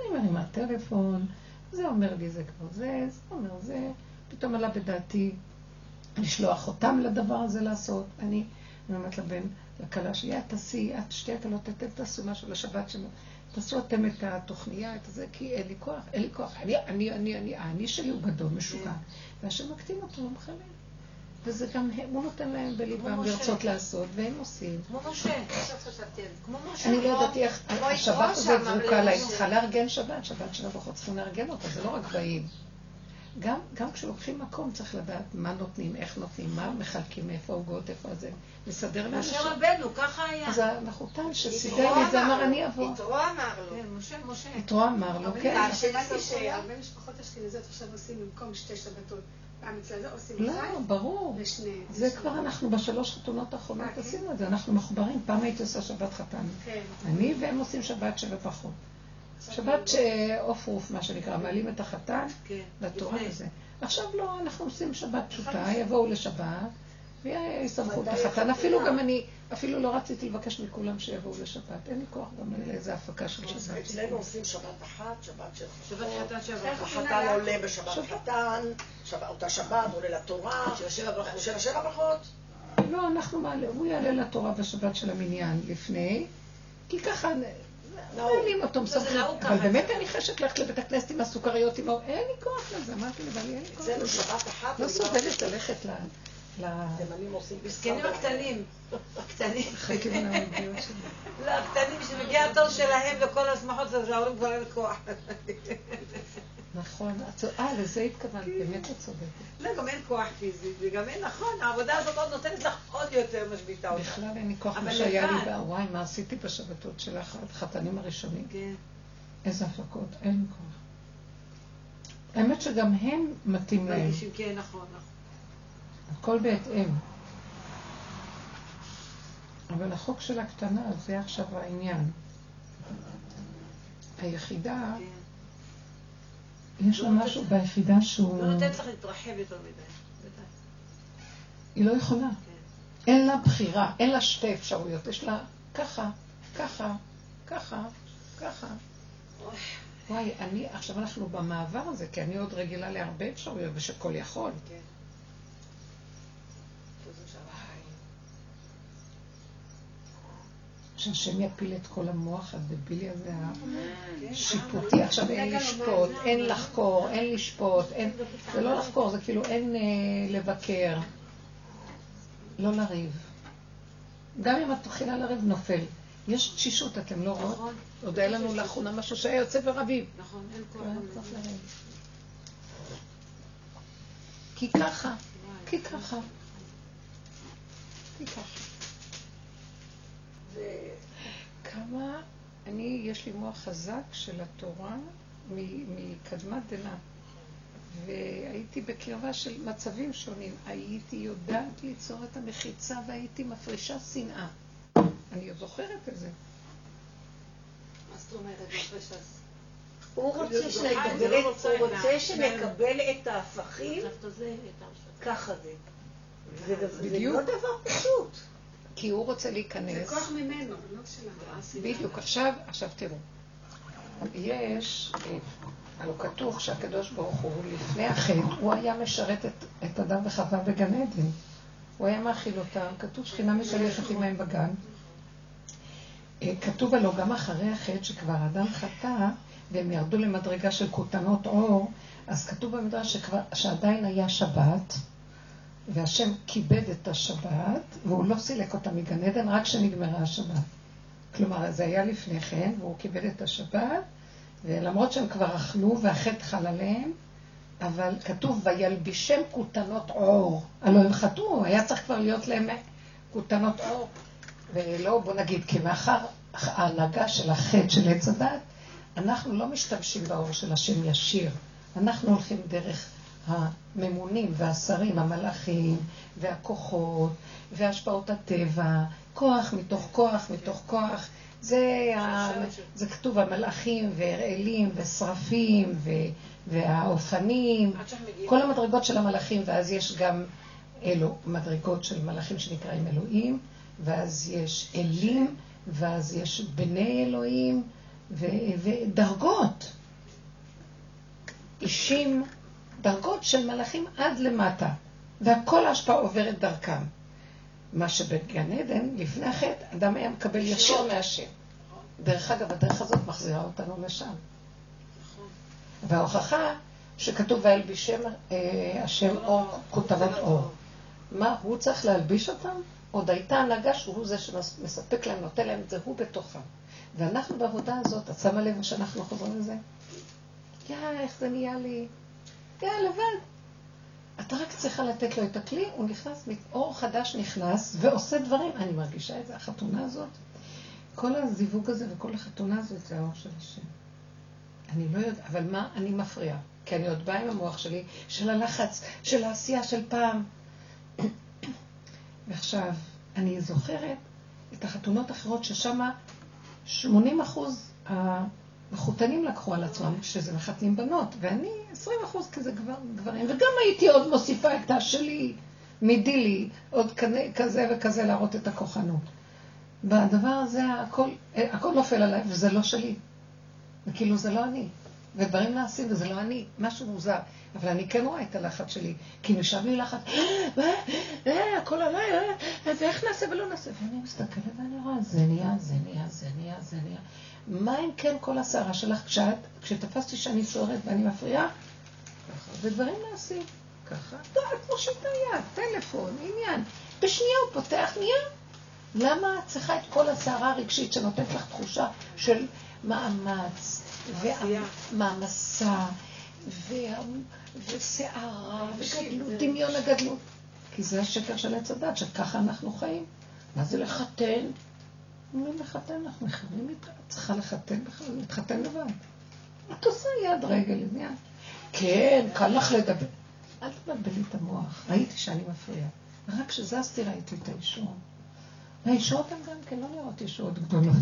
אני מרימה טלפון, זה אומר לי זה כבר זה, זה אומר זה, פתאום עלה בדעתי לשלוח אותם לדבר הזה לעשות. אני, אני אומרת לבן, לכלה שלי, את תעשי, את שתי הקלות, אתם תעשו משהו לשבת שלנו. תעשו אתם את התוכניה, את זה, כי אין לי כוח, אין לי כוח. אני, אני, אני, אני, האני שלי הוא גדול, משוגע. והשם מקטין אותו ומחלק. וזה גם, הוא נותן להם בליבם לרצות לעשות, והם עושים. כמו משה, עכשיו חשבתי על זה. כמו משה. אני לא ידעתי איך, השבת הזאת זרוקה להם, למשה. צריכה לארגן שבת, שבת של הברכות צריכים לארגן אותה, זה לא רק באים. גם, גם כשלוקחים מקום צריך לדעת מה נותנים, איך נותנים, מה מחלקים, איפה העוגות, איפה זה, לסדר לאנשים. משה רבנו, ככה היה. אז המחותן שסידר לי את זה אמר אני אבוא. יתרו אמר לו. כן, משה, משה. יתרו אמר לו, כן. שמעתי סופיה. שהרבה משפחות אשכנזיות עכשיו עושים במקום שתי שבתות. אצל זה עושים לא, ברור. זה כבר אנחנו בשלוש חתונות האחרונות כן? עשינו את זה, אנחנו מחוברים. פעם הייתי עושה שבת חתן. כן. אני והם עושים שבת שבע פחות. שבת שעוף רוף, מה שנקרא, מעלים את החתן כן. לתורה. וזה. עכשיו לא, אנחנו עושים שבת פשוטה, יבואו לשבת, ויסמכו את החתן. אפילו? גם אני, אפילו לא רציתי לבקש מכולם שיבואו לשבת. אין לי כוח גם לאיזה הפקה של שבת. אצלנו עושים שבת אחת, שבת של שבת חתן שבת. החתן עולה בשבת חתן, שבת- אותה שבת עולה לתורה, של השבע ברכות. של השבע ברכות. לא, אנחנו מעלה, הוא יעלה לתורה בשבת של המניין לפני, כי ככה מעלים אותו, מסמכים. נהוג אבל. באמת אני חשת ללכת לבית הכנסת עם הסוכריות, עם. אין לי כוח לזה, אמרתי לבעלי, אין לי כוח אצלנו לזה. שבת אחת, לא סובלת ללכת ל... התימנים עושים מסכנים הקטנים. הקטנים. לא, הקטנים, כשמגיע התור שלהם לכל השמחות, אז ההורים כבר אין כוח. נכון. אה, לזה התכוונת, באמת את צודקת. לא, גם אין כוח פיזית, וגם אין, נכון, העבודה הזאת עוד נותנת לך עוד יותר משביתה אותך. בכלל אין לי כוח, מה שהיה לי, וואי, מה עשיתי בשבתות של החתנים הראשונים. כן. איזה הפקות, אין לי כוח. האמת שגם הם מתאים להם, כן, נכון, נכון. הכל בהתאם. אבל החוק של הקטנה, זה עכשיו העניין. היחידה, כן. יש לה משהו ביחידה שהוא... לא נותנת לך להתרחב יותר מדי. היא לא יכולה. כן. אין לה בחירה, אין לה שתי אפשרויות, יש לה ככה, ככה, ככה, ככה. וואי, אני, עכשיו אנחנו במעבר הזה, כי אני עוד רגילה להרבה אפשרויות ושכל יכול. כן. שהשם יפיל את כל המוח הדבילי הזה, כן. השיפוטי. עכשיו אין לשפוט, אין לחקור, אין לשפוט, אין... זה לא לחקור, זה כאילו אין אה, לבקר. לא לריב. גם אם את מתחילה לריב, נופל. יש תשישות, אתם לא רואות? נכון. עוד היה לנו לאחרונה משהו שהיה יוצא ורבים. נכון, אין כוח. כן. כי ככה, כי ככה. כי ככה. כמה אני, יש לי מוח חזק של התורה מ- מקדמת דנא. והייתי בקרבה של מצבים שונים. הייתי יודעת ליצור את המחיצה והייתי מפרישה שנאה. אני עוד זוכרת את זה. מה זאת אומרת? מפרש אז? הוא רוצה זה שנקבל לא את- רוצה שנקבל את ההפכים, זה. ככה זה. זה זה. לא דבר פשוט. כי הוא רוצה זה להיכנס. כוח ממנו, לא שלנו. בדיוק, עכשיו, עכשיו תראו. יש, אה, הלוא כתוב שהקדוש ברוך הוא, לפני החטא, הוא היה משרת את, את אדם וחווה בגן עדן. הוא היה מאכיל אותם, כתוב שכינה משלחת עמהם בגן. אה, כתוב הלוא גם אחרי החטא, שכבר אדם חטא, והם ירדו למדרגה של כותנות אור, אז כתוב במדרש שכבר, שעדיין היה שבת, והשם כיבד את השבת, והוא לא סילק אותה מגן עדן רק כשנגמרה השבת. כלומר, זה היה לפני כן, והוא כיבד את השבת, ולמרות שהם כבר אכלו והחטא חל עליהם, אבל כתוב, וילבישם כותנות עור. הלוא הם חטאו, היה צריך כבר להיות להם כותנות עור. ולא, בוא נגיד, כי מאחר ההנהגה של החטא של עץ הדת, אנחנו לא משתמשים באור של השם ישיר. אנחנו הולכים דרך הממונים והשרים, המלאכים והכוחות והשפעות הטבע, כוח מתוך כוח מתוך כוח. זה, ה... זה כתוב המלאכים והראלים ושרפים ו... והאופנים, כל המדרגות של המלאכים, ואז יש גם אלו מדרגות של מלאכים שנקראים אלוהים, ואז יש אלים, ואז יש בני אלוהים, ו... ודרגות. אישים, דרגות של מלאכים עד למטה, והכל ההשפעה עוברת דרכם. מה שבגן עדן, לפני החטא, אדם היה מקבל ישיר מהשם. דרך אגב, הדרך הזאת מחזירה אותנו לשם. וההוכחה שכתוב וילבישם אה, השם אור כותבות אור. מה, הוא צריך להלביש אותם? עוד הייתה הנהגה שהוא זה שמספק להם, נותן להם את זה, הוא בתוכם. ואנחנו בעבודה הזאת, את שמה לב שאנחנו חוזרים לזה? יא, איך זה נהיה לי? יא, לבד. את רק צריכה לתת לו את הכלי, הוא נכנס, אור חדש נכנס ועושה דברים. אני מרגישה את זה, החתונה הזאת. כל הזיווג הזה וכל החתונה הזאת זה האור של השם. אני לא יודעת, אבל מה אני מפריעה? כי אני עוד באה עם המוח שלי, של הלחץ, של העשייה של פעם. ועכשיו, אני זוכרת את החתונות האחרות ששם 80 אחוז המחותנים לקחו על עצמם, שזה מחתנים בנות, ואני 20 אחוז כזה גבר, גברים, וגם הייתי עוד מוסיפה את השלי, מדילי, עוד כזה וכזה להראות את הכוחנות. בדבר הזה הכל, הכל נופל עליי, וזה לא שלי. וכאילו זה לא אני. ודברים נעשים וזה לא אני, משהו מוזר. אבל אני כן רואה את הלחץ שלי, כי נשאר לי לחץ, אה, אה, הכל עליי, ואיך נעשה ולא נעשה. ואני מסתכלת ואני רואה, זה נהיה, זה נהיה, זה נהיה, זה נהיה. מה אם כן כל הסערה שלך כשאת, כשתפסתי שאני סוערת ואני מפריעה? ככה, ודברים נעשים. ככה, את מושיט את היד, טלפון, עניין. בשנייה הוא פותח, נהיה. למה את צריכה את כל הסערה הרגשית שנותנת לך תחושה של מאמץ, ומעמסה, וסערה, וגדלות, דמיון הגדלות? כי זה השקר של עץ הדת, שככה אנחנו חיים. מה זה לחתן? אומרים לחתן, אנחנו מכירים איתה, את צריכה לחתן בכלל, להתחתן לבד. את עושה יד רגל, עניין. כן, קל לך לדבר. אל תבלבלי את המוח, ראיתי שאני מפריעה. רק כשזזתי ראיתי את האישור. והישועות הן גם כן לא נראות ישועות גדולות.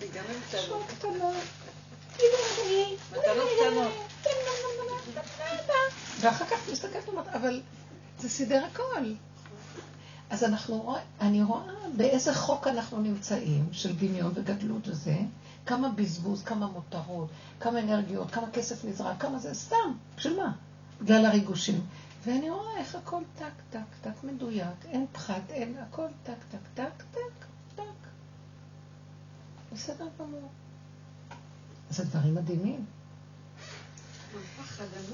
מתנות קטנות. ואחר כך מסתכלת ואומרת, אבל זה סידר הכל. אז אנחנו, אני רואה באיזה חוק אנחנו נמצאים, של דמיון וגדלות וזה, כמה בזבוז, כמה מותרות, כמה אנרגיות, כמה כסף נזרק, כמה זה, סתם, בשביל מה? בגלל הריגושים. ואני רואה איך הכל טק, טק, טק מדויק, אין פחת, אין, הכל טק, טק, טק, טק, טק. בסדר גמור. זה דברים מדהימים.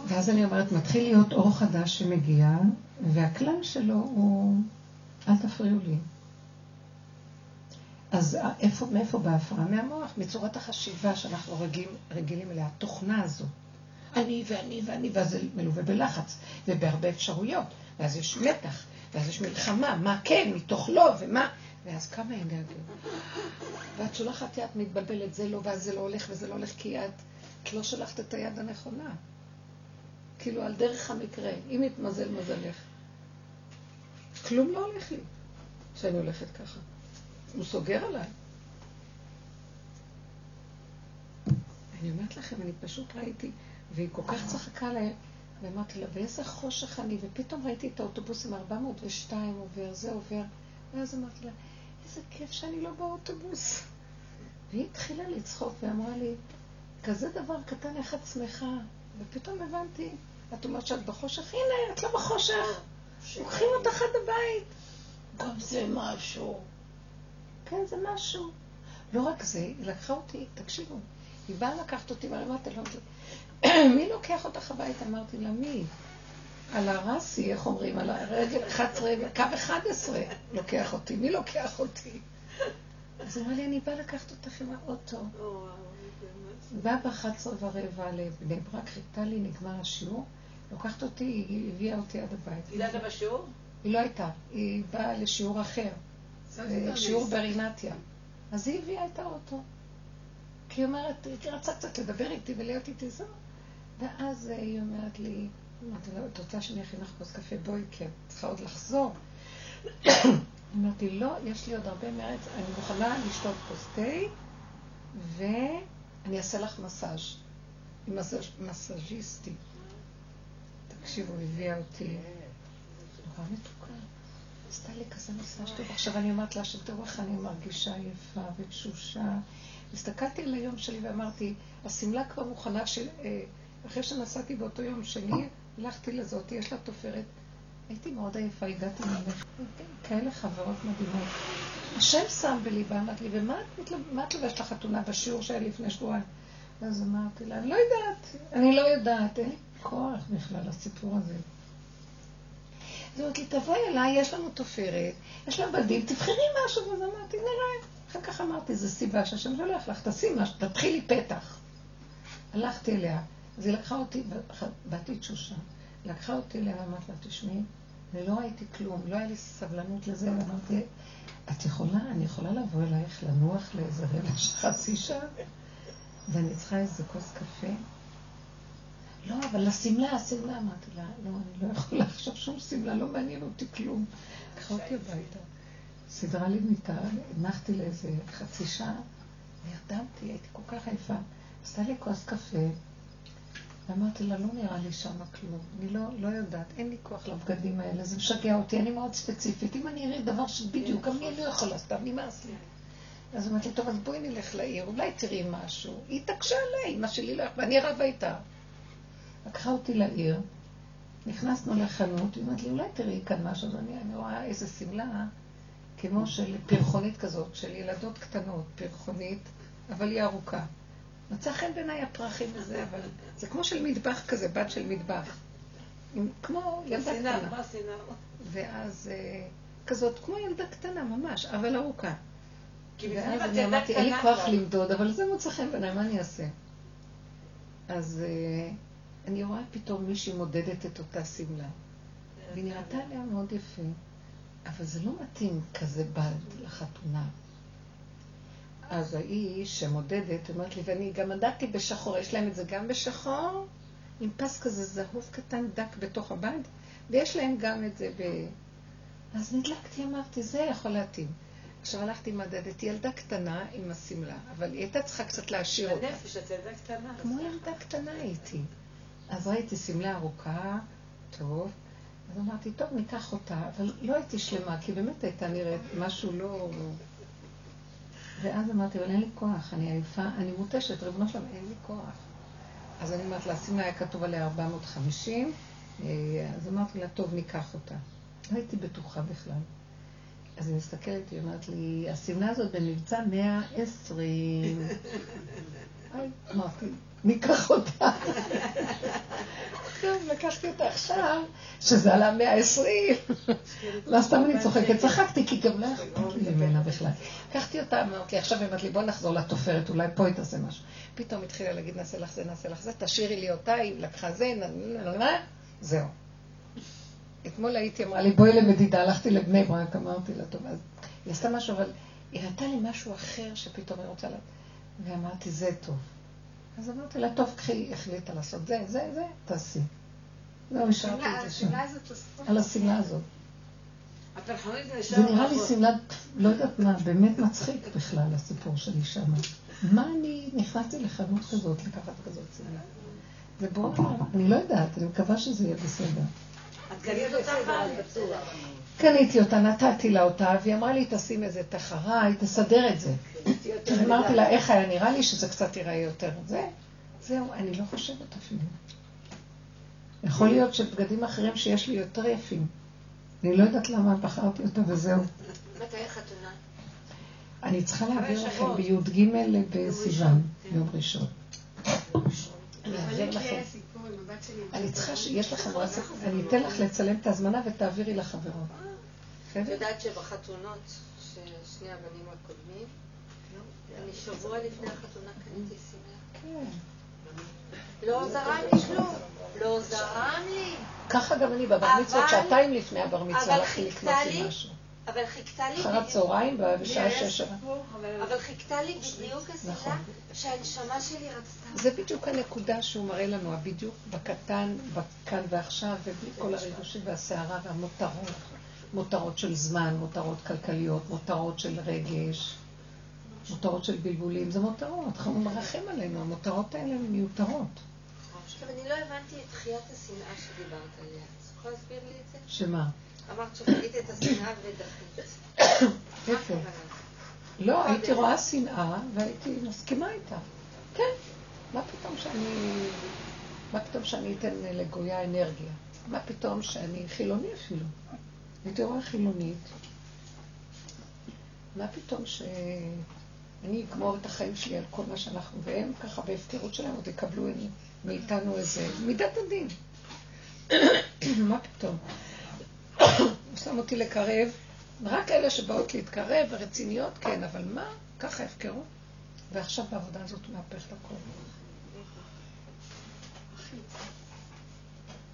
ואז אני אומרת, מתחיל להיות אור חדש שמגיע, והכלל שלו הוא, אל תפריעו לי. אז איפה, מאיפה באה ההפרעה? מהמוח, מצורת החשיבה שאנחנו רגילים, רגילים אליה, התוכנה הזאת. אני ואני ואני, ואז זה מלווה בלחץ ובהרבה אפשרויות, ואז יש מתח, ואז יש מלחמה, מה כן, מתוך לא, ומה, ואז כמה אנרגיות. ואת שולחת יד מתבלבלת, זה לא, ואז זה לא הולך וזה לא הולך, כי את, את לא שלחת את היד הנכונה. כאילו, על דרך המקרה, אם יתמזל מזלך. כלום לא הולך לי שאני הולכת ככה. הוא סוגר עליי. אני אומרת לכם, אני פשוט ראיתי והיא כל כך צחקה עליהם, ואמרתי לה, באיזה חושך אני, ופתאום ראיתי את האוטובוסים 402 עובר, זה עובר, ואז אמרתי לה, איזה כיף שאני לא באוטובוס. והיא התחילה לצחוק ואמרה לי, כזה דבר קטן, איך את שמחה? ופתאום הבנתי, את אומרת שאת בחושך, הנה, את לא בחושך, לוקחים אותך עד הבית. גם זה משהו. כן, זה משהו. לא רק זה, היא לקחה אותי, תקשיבו, היא באה לקחת אותי, ואני אמרתי, לא, מי לוקח אותך הביתה? אמרתי לה, מי? על הרסי, איך אומרים? על הרגל 11, קו 11 לוקח אותי. מי לוקח אותי? אז הוא אמר לי, אני באה לקחת אותך עם האוטו. באה ב-11 ורבע לבני ברק, חיכתה לי, נגמר השיעור. לוקחת אותי, היא הביאה אותי עד הבית. היא הייתה בשיעור? היא לא הייתה, היא באה לשיעור אחר. שיעור ברינתיה. אז היא הביאה את האוטו. כי היא אומרת, היא רצה קצת לדבר איתי ולהיות איתי זו. ואז היא אומרת לי, אמרתי לה, את רוצה שאני אכין לך כוס קפה? בואי, כי את צריכה עוד לחזור. אמרתי, לא, יש לי עוד הרבה מרץ, אני מוכנה לשתות כוס תה, ואני אעשה לך מסאז' עם מסאז'יסטי. תקשיבו, הביאה אותי. נורא מתוקה. עשתה לי כזה מסאז' טוב. עכשיו אני אומרת לה שתראו איך אני מרגישה יפה ותשושה. הסתכלתי על היום שלי ואמרתי, השמלה כבר מוכנה, אה, אחרי שנסעתי באותו יום שני, הלכתי לזאתי, יש לה תופרת. הייתי מאוד עייפה, הגעתי ממך. כאלה חברות מדהימות. השם שם בליבה, אמרת לי, ומה את לובשת לחתונה בשיעור שהיה לפני שבועיים? ואז אמרתי לה, אני לא יודעת, אני לא יודעת, אין לי כוח בכלל לסיפור הזה. אז אמרתי תבואי אליי, יש לנו תופרת, יש לה בדים, תבחרי משהו. ואז אמרתי, נראה. אחר כך אמרתי, זו סיבה שהשם שולח לך, תעשי משהו, תתחילי פתח. הלכתי אליה, אז היא לקחה אותי, באתי תשושה, לקחה אותי אליה, אמרת לה, תשמעי, ולא הייתי כלום, לא היה לי סבלנות לזה, ואמרתי, את יכולה, אני יכולה לבוא אלייך לנוח לאיזה רבע חצי שעה, ואני צריכה איזה כוס קפה? לא, אבל לשמלה, השמלה, אמרתי לה, לא, אני לא יכולה עכשיו שום שמלה, לא מעניין אותי כלום. קחה אותי הביתה. סידרה לי מיטה, הנחתי לאיזה חצי שעה, נרדמתי, הייתי כל כך עייפה. עשתה לי כוס קפה, ואמרתי לה, לא נראה לי שמה כלום. אני לא, לא יודעת, אין לי כוח לבגדים האלה, זה משגע אותי, אני מאוד ספציפית. אם אני אראה דבר שבדיוק, גם אני לא יכולה, סתם נמאס לי. אז אמרתי, טוב, אז בואי נלך לעיר, אולי תראי משהו. היא התעקשה עליי, אמא שלי לא יכולה, ואני רבה איתה. לקחה אותי לעיר, נכנסנו לחנות, היא אמרת לי, אולי תראי כאן משהו, אז אני, אני רואה איזה שמלה, כמו של פרחונית כזאת, של ילדות קטנות, פרחונית, אבל היא ארוכה. מצא חן בעיניי הפרחים וזה, אבל זה כמו של מטבח כזה, בת של מטבח. עם, כמו ילדה קטנה. ואז אה, כזאת, כמו ילדה קטנה ממש, אבל ארוכה. ואז אני אמרתי, אין לי כוח למדוד, אבל זה מוצא חן בעיניי, מה אני אעשה? אז אה, אני רואה פתאום מישהי מודדת את אותה שמלה. והיא נראתה עליה מאוד יפה, אבל זה לא מתאים כזה בד לחתונה. אז האיש שמודדת, אומרת לי, ואני גם מדדתי בשחור, יש להם את זה גם בשחור, עם פס כזה זהוב קטן דק בתוך הבד, ויש להם גם את זה ב... אז נדלקתי, אמרתי, זה יכול להתאים. עכשיו הלכתי מדדת, ילדה קטנה עם השמלה, אבל היא הייתה צריכה קצת להשאיר אותה. בנפש, את ילדה קטנה. כמו ילדה קטנה הייתי. אז ראיתי שמלה ארוכה, טוב, אז אמרתי, טוב, ניקח אותה, אבל לא הייתי שלמה, כי באמת הייתה נראית משהו לא... ואז אמרתי, אבל אין לי כוח, אני עייפה, אני מותשת, ריבונו שלום, אין לי כוח. אז אני אומרת לה, השמלה היה כתוב עליה 450, אה, אז אמרתי לה, טוב, ניקח אותה. לא הייתי בטוחה בכלל. אז היא מסתכלת, היא אומרת לי, השמלה הזאת במבצע 120. אמרתי, ניקח אותה. טוב, לקחתי אותה עכשיו, שזה עלה 120. לא סתם אני צוחקת, צחקתי, כי גם לא יכולתי ממנה בכלל. לקחתי אותה, אמרתי לי, עכשיו היא אמרת לי, בוא נחזור לתופרת, אולי פה היא תעשה משהו. פתאום התחילה להגיד, נעשה לך זה, נעשה לך זה, תשאירי לי אותה, היא לקחה זה, זהו. אתמול הייתי, אמרה לי, בואי למדידה, הלכתי לבני ברק, אמרתי לה, טוב, אז היא עשתה משהו, אבל היא ראתה לי משהו אחר שפתאום היא רוצה לה... ואמרתי, זה טוב. אז אמרתי לה, טוב, קחי, החליטה לעשות זה, זה, זה, תעשי. זהו, השארתי את זה שם. על השמלה הזאת. זה נראה לי שמלה, לא יודעת מה, באמת מצחיק בכלל הסיפור שלי שם. מה אני נכנסתי לחנות כזאת, לקחת כזאת שמלה? זה בוא, אני לא יודעת, אני מקווה שזה יהיה בסדר. את קנית אותה פעם? קניתי אותה, נתתי לה אותה, והיא אמרה לי, תשים איזה תחרה, היא תסדר את זה. אמרתי לה, איך היה נראה לי שזה קצת ייראה יותר. זה, זהו, אני לא חושבת אפילו. יכול להיות שבגדים אחרים שיש לי יותר יפים. אני לא יודעת למה בחרתי אותה וזהו. מתי החתונה? אני צריכה להעביר לכם בי"ג בסיוון, יום ראשון. אני צריכה שיש לכם וואטסאפ, אני אתן לך לצלם את ההזמנה ותעבירי לחברות. את יודעת שבחתונות, ששני הבנים הקודמים, אני שבוע לפני החתונה קניתי שמלה. כן. לא זרם לי כלום. לא זרם לי. ככה גם אני בבר מצוות, שעתיים לפני הבר מצווה הלכתי לקנות לי משהו. אבל חיכתה לי אחר הצהריים בשעה שש. אבל חיכתה לי בדיוק נכון. השמלה שהנשמה שלי רצתה. זה בדיוק הנקודה שהוא מראה לנו, הבדיוק בקטן, בכאן ועכשיו, ובלי כל הריגושים והסערה והמותרות. מותרות של זמן, מותרות כלכליות, מותרות של רגש, מותרות של בלבולים, זה מותרות, הוא מרחם עלינו, המותרות האלה הן מיותרות. עכשיו, אני לא הבנתי את תחיית השנאה שדיברת עליה. את יכולה להסביר לי את זה? שמה? אמרת שראית את השנאה ודחית. איפה? לא, הייתי רואה שנאה והייתי מסכימה איתה. כן, מה פתאום שאני... מה פתאום שאני אתן לגויה אנרגיה? מה פתאום שאני חילוני אפילו? הייתי רואה חילונית. מה פתאום שאני אגמור את החיים שלי על כל מה שאנחנו, והם ככה בהפקרות שלהם עוד יקבלו מאיתנו איזה מידת הדין. מה פתאום? הוא שם אותי לקרב, רק אלה שבאות להתקרב ורציניות, כן, אבל מה? ככה הפקרות. ועכשיו בעבודה הזאת מהפך הכל.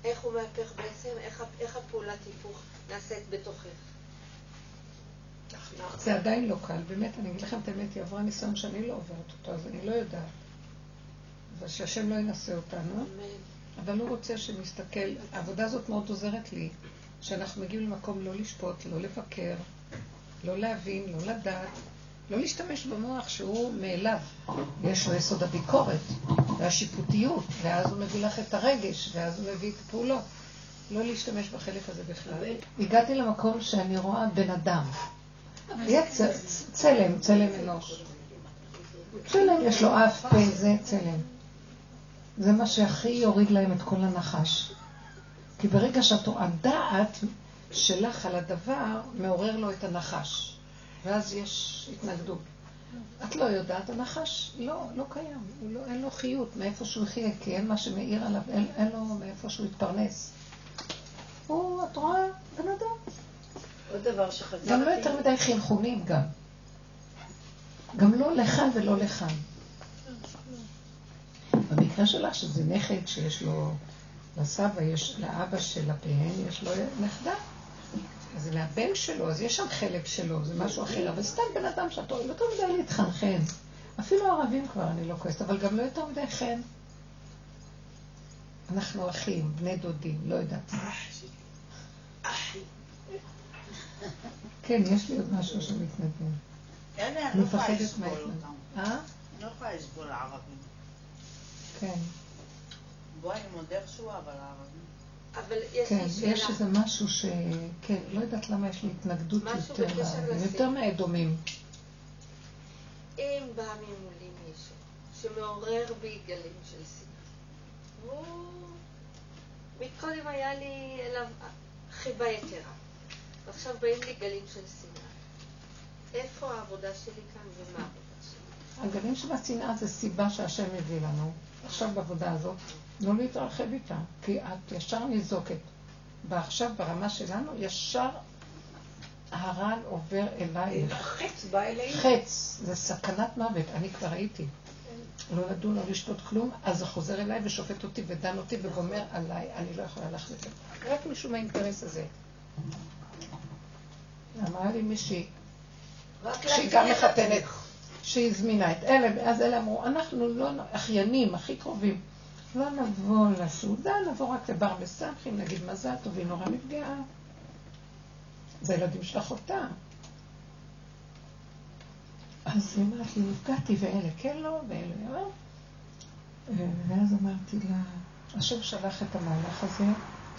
איך הוא מהפך בעצם? איך איך הפעולת היפוך נעשית בתוכך? זה עדיין לא קל, באמת, אני אגיד לכם את האמת, היא עברה ניסיון שאני לא עוברת אותו, אז אני לא יודעת. ושהשם לא ינסה אותנו. אבל הוא רוצה שנסתכל, העבודה הזאת מאוד עוזרת לי, שאנחנו מגיעים למקום לא לשפוט, לא לבקר, לא להבין, לא לדעת, לא להשתמש במוח שהוא מאליו. יש לו יסוד הביקורת והשיפוטיות, ואז הוא מביא לך את הרגש, ואז הוא מביא את הפעולות. לא להשתמש בחלק הזה בכלל. הגעתי למקום שאני רואה בן אדם. יהיה צ- צלם, צלם אנוש. צלם, יש לו אף, פה, זה צלם. זה מה שהכי יוריד להם את כל הנחש. כי ברגע שאת רואה דעת שלך על הדבר, מעורר לו את הנחש. ואז יש התנגדות. את לא יודעת, הנחש לא, לא קיים, הוא לא, אין לו חיות מאיפה שהוא יחיה, כי אין מה שמאיר עליו, אין, אין לו מאיפה שהוא יתפרנס. הוא, את רואה, בן אדם. עוד דבר שחזרתי... גם לא יותר מדי חינכונים גם. גם לא לכאן ולא לכאן. במקרה שלך, שזה נכד שיש לו, לסבא, יש, לאבא של הפיהן, יש לו נכדה. אז זה מהבן שלו, אז יש שם חלק שלו, זה משהו אחר. אבל סתם בן אדם שאת רואה, לא יותר מדי להתחנחן. אפילו ערבים כבר, אני לא כועסת, אבל גם לא יותר מדי חן. אנחנו אחים, בני דודים, לא יודעת. כן, יש לי עוד משהו שמתנדב. אלה, אני לא יכולה לסבול. אותם. אה? אני לא יכולה לסבול ערבים. כן. בואי, אני מודה שהוא, אבל הערבים. אבל יש כן, לי יש שאלה. איזה משהו ש... כן, לא יודעת למה יש לי התנגדות משהו יותר, בקשר לערבים, לסין. יותר מהאדומים. אם בא ממולי מישהו שמעורר בי גלים של שנאה, הוא... מקודם היה לי אליו חיבה יתרה, ועכשיו באים לי גלים של שנאה. איפה העבודה שלי כאן ומה העבודה שלי? הגלים של השנאה זה סיבה שהשם מביא לנו. עכשיו בעבודה הזאת, לא להתרחב איתה, כי את ישר ניזוקת. ועכשיו ברמה שלנו, ישר הרעל עובר אלייך. החץ בא אלינו. חץ, זה סכנת מוות, אני כבר הייתי. לא לדון, לא לשתות כלום, אז זה חוזר אליי ושופט אותי ודן אותי וגומר עליי, אני לא יכולה להחליט. רק משום האינטרס הזה. אמרה לי מישהי, שהיא גם מחתנת. שהיא הזמינה את אלה, אז אלה אמרו, אנחנו לא, אחיינים, הכי קרובים, לא נבוא לסעודה, נבוא רק לבר מסמכים, נגיד מזל טוב, היא נורא נפגעה. זה ילדים של אחותה. אז היא אמרת לי, נפגעתי, ואלה כן לא, ואלה לא. ואז אמרתי לה, השם שלח את המהלך הזה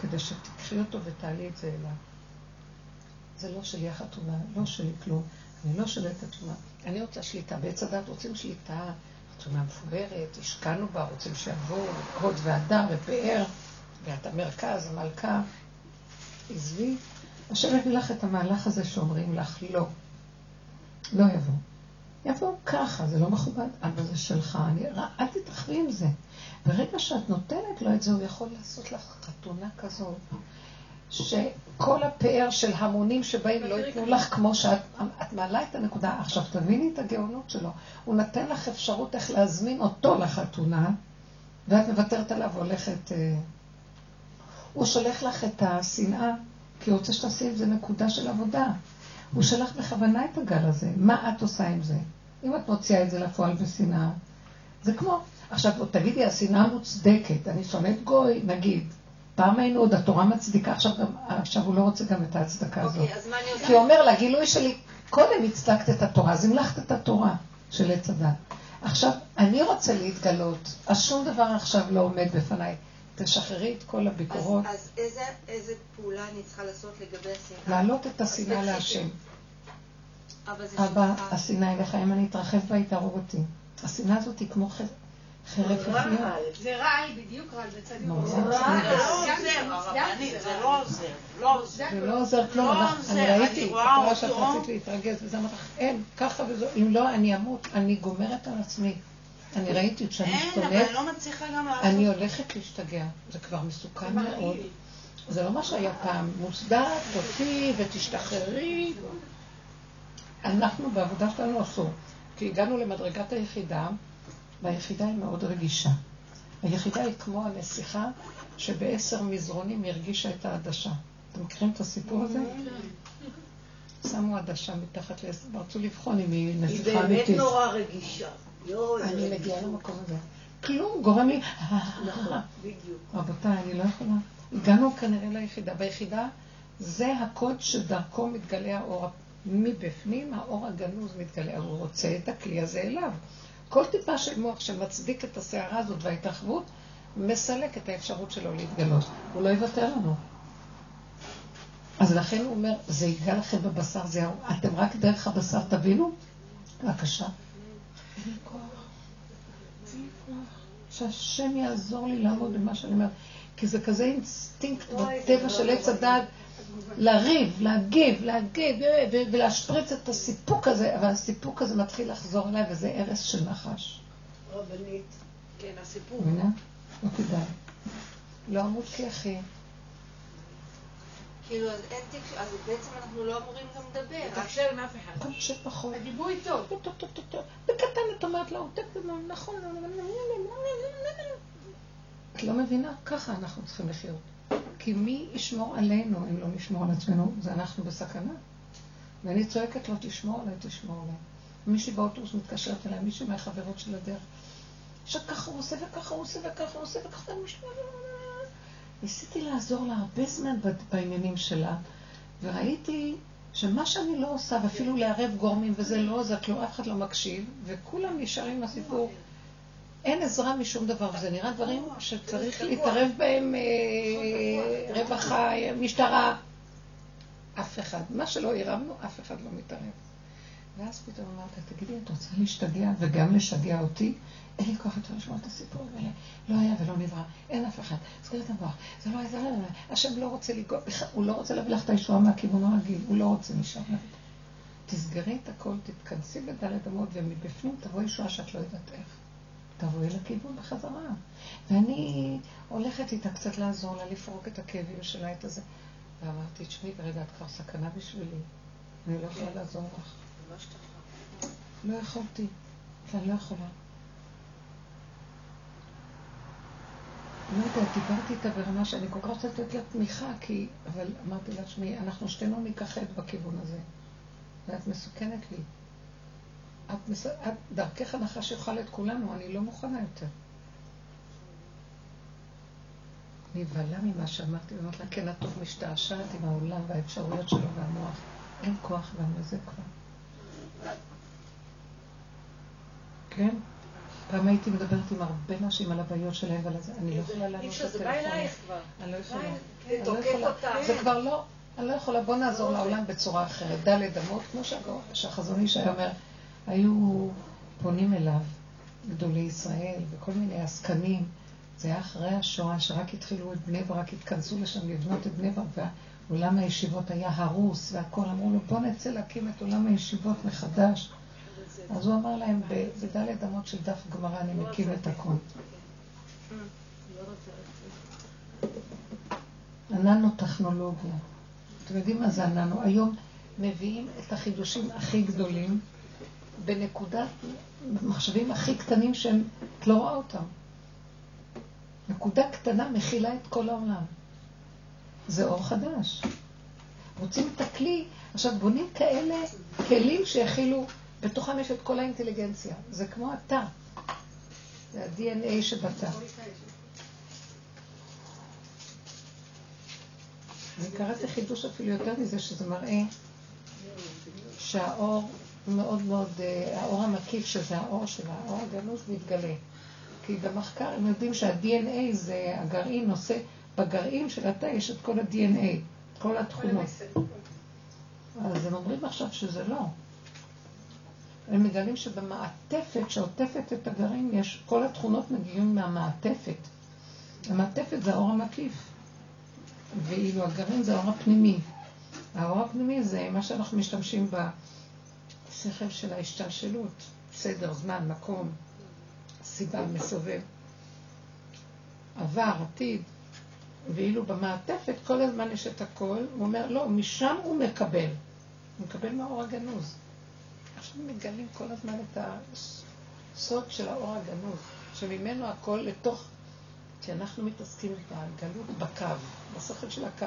כדי שתקחי אותו ותעלי את זה אליו. זה לא שלי החתונה, לא שלי כלום. אני לא שולטת התשומה. אני רוצה שליטה. בעץ הדת רוצים שליטה, חתונה מפוארת, השקענו בה, רוצים שיבואו הוד והדר ופאר, ואת המרכז, המלכה. עזבי, השם הביא לך את המהלך הזה שאומרים לך לא. לא יבוא. יבוא ככה, זה לא מכובד, אבל זה שלך, אני, אל תתרחבי עם זה. ברגע שאת נותנת לו את זה, הוא יכול לעשות לך חתונה כזאת, שכל הפאר של המונים שבאים לא ייתנו לך כמו שאת את מעלה את הנקודה. עכשיו תביני את הגאונות שלו. הוא נותן לך אפשרות איך להזמין אותו לחתונה, ואת מוותרת עליו והולכת... אה, הוא שולח לך את השנאה, כי הוא רוצה שתעשי עם זה נקודה של עבודה. הוא שלח בכוונה את הגל הזה. מה את עושה עם זה? אם את מוציאה את זה לפועל בשנאה, זה כמו, עכשיו תגידי, השנאה מוצדקת, אני שונאת גוי, נגיד. פעם היינו עוד, התורה מצדיקה, עכשיו, גם, עכשיו הוא לא רוצה גם את ההצדקה הזאת. אוקיי, אז מה אני עושה? כי הוא אומר לה, גילוי שלי, קודם הצדקת את התורה, אז המלכת את התורה של עץ הדת. עכשיו, אני רוצה להתגלות, אז שום דבר עכשיו לא עומד בפניי. תשחררי את כל הביקורות, אז, אז איזה, איזה פעולה אני צריכה לעשות לגבי השנאה? להעלות את השנאה. להשם. אבא. השנאה אליך, אם אני אתרחב בה, היא תהרוג אותי. השנאה הזאת היא כמו זה רעל, בדיוק רעל, זה צדיק. זה. לא עוזר, מוצדק הרבנית, זה. לא עוזר. לא עוזר. זה לא עוזר כלום, לא אני ראיתי, רואה שאת. רצית להתרגז, וזה אמרת לך, אין, ככה וזו, אם לא, אני אמות, אני גומרת על עצמי. אני ראיתי, כשאני שונאת, אני לא הולכת להשתגע. זה כבר מסוכן מאוד. זה לא מה שהיה פעם, מוצדק, אותי ותשתחררי. אנחנו בעבודה שלנו אסור. כי הגענו למדרגת היחידה, והיחידה היא מאוד רגישה. היחידה היא כמו הנסיכה שבעשר מזרונים הרגישה את העדשה. אתם מכירים את הסיפור הזה? שמו עדשה מתחת לעשר, ורצו לבחון אם היא היא נסיכה באמת אמיתית. נורא רגישה. יואו, איזה אני רגישה. מגיעה למקום הזה. כלום גורם לי... נכון, בדיוק. רבותיי, אני לא יכולה. הגענו כנראה ליחידה. ביחידה זה הקוד שדרכו מתגלה האור. מבפנים האור הגנוז מתגלה. הוא רוצה את הכלי הזה אליו. כל טיפה של מוח שמצדיק את הסערה הזאת וההתרחבות, מסלק את האפשרות שלו להתגלות. הוא לא יוותר לנו. אז לכן הוא אומר, זה ייגע לכם בבשר, זה יהרוג. אתם רק דרך הבשר תבינו? בבקשה. שהשם יעזור לי לעמוד במה שאני אומרת. כי זה כזה אינסטינקט בטבע של לא עץ. הדעת, לריב, להגיב, להגיב, ו- ו- ולהשפריץ את הסיפוק הזה, אבל הסיפוק הזה מתחיל לחזור אליי, וזה הרס של נחש. רבנית. כן, הסיפור. מבינה? לא כדאי. לא אמות כי אחי. כאילו, אז אין תקשורת, אז בעצם אנחנו לא אמורים גם לדבר. תקשר עם אף אחד. אתה יושב פחות. הדיבור איתו. בקטן את אומרת לו, נכון, את לא מבינה? ככה אנחנו צריכים לחיות. כי מי ישמור עלינו אם לא נשמור על עצמנו? זה אנחנו בסכנה. ואני צועקת לו, תשמור עליי, תשמור עליי. מישהי באוטובוס מתקשרת אליי, מישהי מהחברות של הדרך. שככה הוא עושה וככה הוא עושה וככה הוא עושה וככה הוא משמע. ניסיתי לעזור לה הרבה זמן בעניינים שלה, וראיתי שמה שאני לא עושה, ואפילו לערב גורמים, וזה לא עוזר, כלום אף אחד לא מקשיב, וכולם נשארים עם הסיפור. אין עזרה משום דבר, וזה נראה דברים שצריך להתערב בהם אה, רווחה, משטרה. אף אחד. מה שלא הרמנו, אף אחד לא מתערב. ואז פתאום אמרת, תגידי, את רוצה להשתגע וגם לשגע אותי? אין לי כוח יותר לשמוע את הסיפור האלה. לא היה ולא נברא, אין אף אחד. סגר את המוח. זה לא היה, זה לא היה. השם לא רוצה לגוע, הוא לא רוצה להביא לך את הישועה מהכיוון הרגיל, הוא לא רוצה משם. תסגרי את הכל, תתכנסי בדלת אמות, ומבפנים תבוא ישועה שאת לא יודעת איך. תבואי לכיוון בחזרה. ואני הולכת איתה קצת לעזור לה, לפרוק את הכאבים שלה, את הזה. ואמרתי, תשמעי, רגע, את כבר סכנה בשבילי. אני לא יכולה לעזור לך. לא יכולתי, ואני לא יכולה. לא יודעת, דיברתי איתה ברמה שאני כל כך רוצה לתת לה תמיכה, כי... אבל אמרתי לה, תשמעי, אנחנו שתינו ניכחד בכיוון הזה. ואת מסוכנת לי. את, מס... את דרכך הנחש יאכל את כולנו, אני לא מוכנה יותר. נבהלה ממה שאמרתי, ואמרתי לה, כן, את טוב משתעשעת עם העולם והאפשרויות שלו והמוח. אין כוח גם לזה כבר. כן? פעם הייתי מדברת עם הרבה נשים על הבעיות שלהם ועל זה, אני לא יכולה אי לענות אפשר, זה בא. אלייך כבר. אני לא יכולה. אני לא תוקף. אותה. זה כבר לא, אני לא יכולה, בוא נעזור לעולם בצורה אחרת. דלת אמות, כמו שהחזון איש היה אומר, היו פונים אליו גדולי ישראל וכל מיני עסקנים. זה היה אחרי השואה, שרק התחילו את בני ברק, התכנסו לשם לבנות את בני ברק, ועולם הישיבות היה הרוס והכל. אמרו לו, בוא נצא להקים את עולם הישיבות מחדש. אז הוא אמר להם, "ב- בדלת אמות של דף גמרא אני מקים את הכל. הננו-טכנולוגיה. אתם יודעים מה זה הננו? היום מביאים את החידושים הכי גדולים בנקודת מחשבים הכי קטנים שהם, את לא רואה אותם. נקודה קטנה מכילה את כל העולם. זה אור חדש. רוצים את הכלי. עכשיו, בונים כאלה כלים שיכילו, בתוכם יש את כל האינטליגנציה. זה כמו התא. זה ה-DNA שבתא. אני קראתי חידוש אפילו יותר מזה, שזה מראה שהאור מאוד מאוד, אה, האור המקיף, שזה האור של האור הגנוז, מתגלה. כי במחקר הם יודעים שה-DNA זה הגרעין נושא, בגרעין של התא יש את כל ה-DNA, כל התכונות. אז הם אומרים עכשיו שזה לא. הם מגלים שבמעטפת שעוטפת את הגרעין, יש, כל התכונות מגיעים מהמעטפת. המעטפת זה האור המקיף, ואילו הגרעין זה האור הפנימי. האור הפנימי זה מה שאנחנו משתמשים בשכל של ההשתלשלות, סדר, זמן, מקום, סיבה, מסובב. עבר, עתיד, ואילו במעטפת כל הזמן יש את הכל, הוא אומר, לא, משם הוא מקבל. הוא מקבל מהאור הגנוז. עכשיו מגלים כל הזמן את הסוד של האור הגנוז, שממנו הכל לתוך, כי אנחנו מתעסקים בגלות בקו, בשכל של הקו.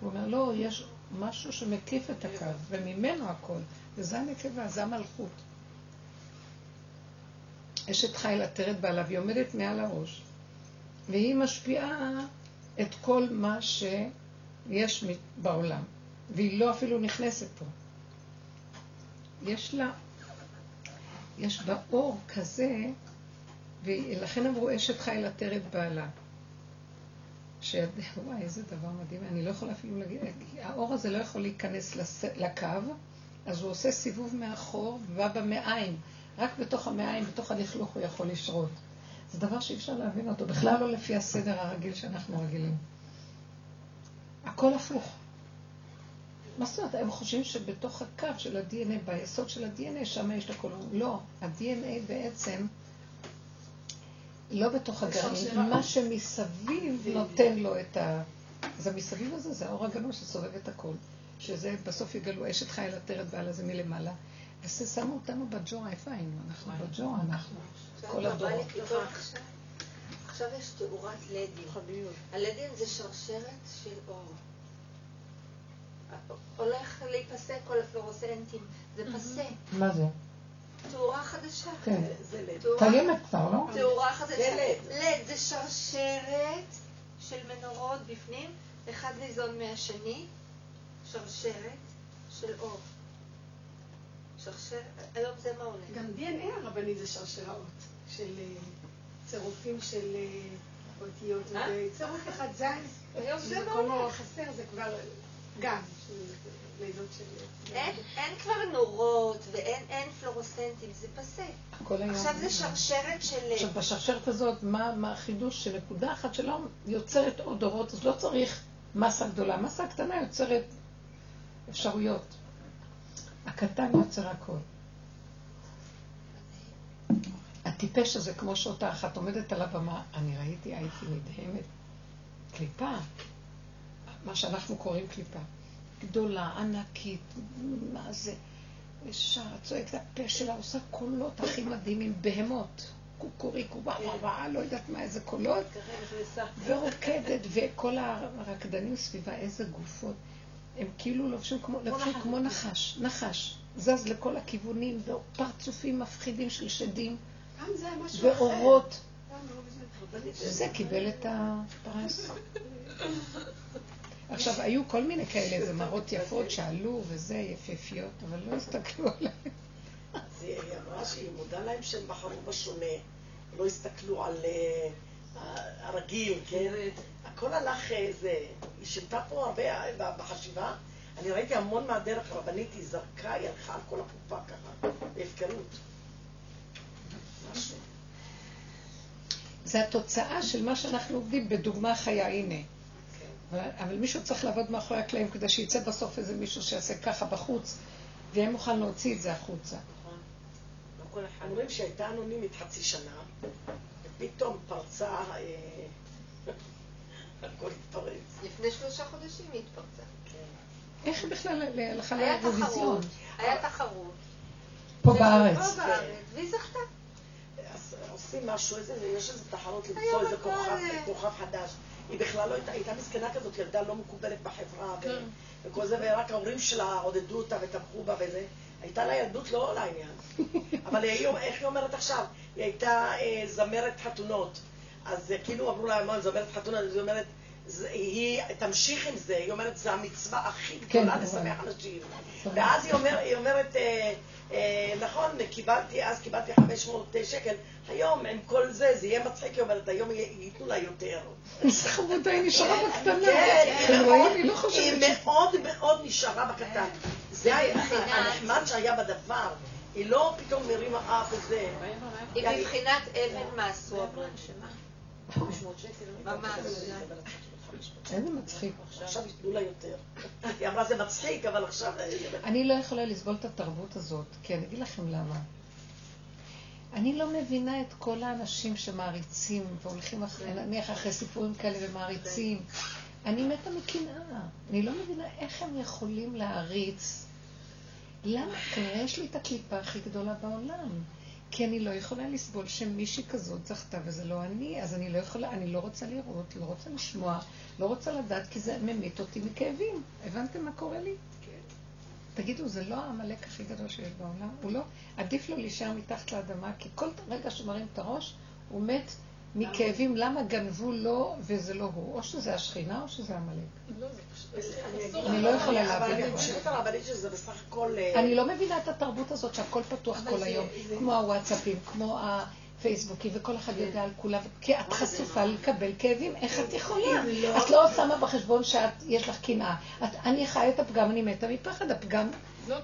הוא אומר, לא, יש משהו שמקיף את הקו, וממנו הכל, וזה הנקבה, זה המלכות. אשת חיל עטרת בעלה, והיא עומדת מעל הראש, והיא משפיעה את כל מה שיש בעולם, והיא לא אפילו נכנסת פה. יש לה, יש בה אור כזה, ולכן אמרו אשת חיל עטרת בעלה. שיד... וואי, איזה דבר מדהים, אני לא יכולה אפילו להגיד, האור הזה לא יכול להיכנס לס... לקו, אז הוא עושה סיבוב מאחור ובא במעיים. רק בתוך המעיים, בתוך הלכלוך הוא יכול לשרות. זה דבר שאי אפשר להבין אותו, בכלל לא לפי הסדר הרגיל שאנחנו רגילים. הכל הפוך. מה זאת אומרת? הם חושבים שבתוך הקו של ה-DNA, ביסוד של ה-DNA, שם יש את הכל. לא, ה-DNA בעצם לא בתוך הגרעין, מה שמסביב נותן לו את ה... אז המסביב הזה זה האור הגנוז שסובב את הכל. שזה בסוף יגלו אשת חייל עטרת בעל הזה מלמעלה. וזה שמו אותנו בג'ורה, איפה היינו? אנחנו בג'ורה, אנחנו. כל הדורות. עכשיו יש תאורת לדים. הלדים זה שרשרת של אור. הולך להיפסק כל הפלורוסנטים, זה פסה. מה זה? תאורה חדשה. כן. זה לד. קיימת כבר, לא? תאורה חדשה. זה לד. לד זה שרשרת של מנורות בפנים, אחד ניזון מהשני, שרשרת של אור. שרשרת, היום זה מה עולה? גם DNA הרבני זה שרשראות של אה, צירופים של אה, אותיות. אה? צירוף אחד זין, היום זה מה עולה? חסר זה כבר גם. אין, כבר נורות ואין אין פלורוסנטים, זה פסה. עכשיו זה שרשרת של... עכשיו, בשרשרת הזאת, מה, מה החידוש? שנקודה אחת שלא יוצרת עוד אורות, אז לא צריך מסה גדולה. מסה קטנה יוצרת אפשרויות. הקטן יוצר הכל. הטיפש הזה, כמו שאותה אחת עומדת על הבמה, אני ראיתי, הייתי נדהמת. קליפה, מה שאנחנו קוראים קליפה. גדולה, ענקית, מה זה? ישר, צועקת הפה שלה, עושה קולות הכי מדהימים, בהמות. קוקוריקו, וואו וואו וואו, לא יודעת מה, איזה קולות. ורוקדת, וכל הרקדנים סביבה, איזה גופות. הם כאילו לובשים כמו, לבשו כמו נחש, נחש. זז לכל הכיוונים, ופרצופים מפחידים של שדים, גם זה משהו אחר. ואורות. לא. זה קיבל את הפרס. עכשיו, היו כל מיני כאלה, זה מראות יפות שעלו וזה, יפהפיות, אבל לא הסתכלו עליהן. אז היא אמרה שהיא מודה להם שהם בחרו בשונה, לא הסתכלו על אה, הרגיל, כן? הכל הלך איזה... היא שינתה פה הרבה אה, בחשיבה. אני ראיתי המון מהדרך הרבנית, היא זרקה, היא הלכה על כל הקופה ככה, בהפקרות. משהו. זה התוצאה של מה שאנחנו עובדים בדוגמה חיה, הנה. אבל, מישהו צריך לעבוד מאחורי הקלעים כדי שיצא בסוף איזה מישהו שיעשה ככה בחוץ, ויהיה מוכן להוציא את זה החוצה. אומרים שהייתה אנונימית חצי שנה, ופתאום פרצה, אה, הכל התפרץ. לפני שלושה חודשים היא התפרצה. איך היא בכלל הלכה לאירוויזיון? תחרות, היה תחרות. פה בארץ. פה בארץ, והיא זכתה. אז עושים משהו, יש איזה תחרות למצוא איזה. כוכב חדש. היא בכלל לא הייתה, הייתה מסכנה כזאת, ילדה לא מקובלת בחברה, ו- וכל זה, ורק ההורים שלה עודדו אותה ותמכו בה וזה. הייתה לה ילדות לא לעניין. אבל היא, איך היא אומרת עכשיו? היא הייתה אה, זמרת חתונות. אז אה, כאילו אמרו לה, מה, זמרת חתונות? אז היא אומרת, זה- היא תמשיך עם זה, היא אומרת, זה המצווה הכי גדולה כן, לשמח אנשים. ואז היא אומרת, היא אומרת אה, אה, נכון, קיבלתי, אז קיבלתי 500 שקל, היום עם כל זה, זה יהיה מצחיק, היא אומרת, היום ייתנו לה יותר. איזה חמודה, היא נשארה בקטנה. כן, אתם היא? מאוד- לא. מאוד מאוד נשארה בקטן. זה הנחמד שהיה בדבר. היא לא פתאום מרימה אף וזה. היא בבחינת אבן מה עשו הבן שמה. ממש. איזה מצחיק. עכשיו ייתנו לה יותר. היא אמרה זה מצחיק, אבל עכשיו... אני לא יכולה לסבול את התרבות הזאת, כי אני אגיד לכם למה. אני לא מבינה את כל האנשים שמעריצים והולכים אחרי, נניח אחרי סיפורים כאלה ומעריצים. אני מתה מקנאה. אני לא מבינה איך הם יכולים להעריץ. למה? כנראה יש לי את הקליפה הכי גדולה בעולם. כי אני לא יכולה לסבול שמישהי כזאת זכתה וזה לא אני, אז אני לא יכולה, אני לא רוצה לראות, לא רוצה לשמוע, לא רוצה לדעת, כי זה ממית אותי מכאבים. הבנתם מה קורה לי? תגידו, זה לא העמלק הכי גדול שיש בעולם? הוא לא? עדיף לו להישאר מתחת לאדמה, כי כל רגע שמרים את הראש, הוא מת מכאבים. למה גנבו לו וזה לא הוא? או שזה השכינה או שזה עמלק. אני לא יכולה להבין הרבנית שזה בסך הכל... אה, אני לא מבינה את התרבות הזאת שהכל פתוח כל היום, כמו הוואטסאפים, כמו הפייסבוקים, וכל אחד יודע על כולם, כי את חשופה לקבל כאבים, איך את יכולה? את לא שמה בחשבון שיש לך קנאה. אני חיה את הפגם, אני מתה מפחד הפגם.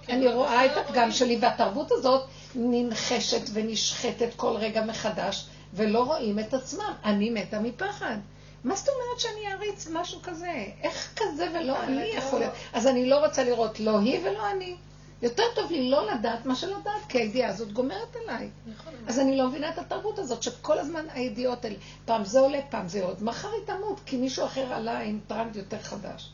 אני רואה את הפגם שלי, והתרבות הזאת ננחשת ונשחטת כל רגע מחדש, ולא רואים את עצמם. אני מתה מפחד. מה זאת אומרת שאני אריץ משהו כזה? איך כזה ולא אני יכול להיות? אז אני לא רוצה לראות לא היא ולא אני. יותר טוב לי לא לדעת מה שלא לדעת, כי הידיעה הזאת גומרת עליי. אז אני לא מבינה את התרבות הזאת, שכל הזמן הידיעות האלה, פעם זה עולה, פעם זה יורד. מחר היא תמות, כי מישהו אחר עלה עם טרנד יותר חדש.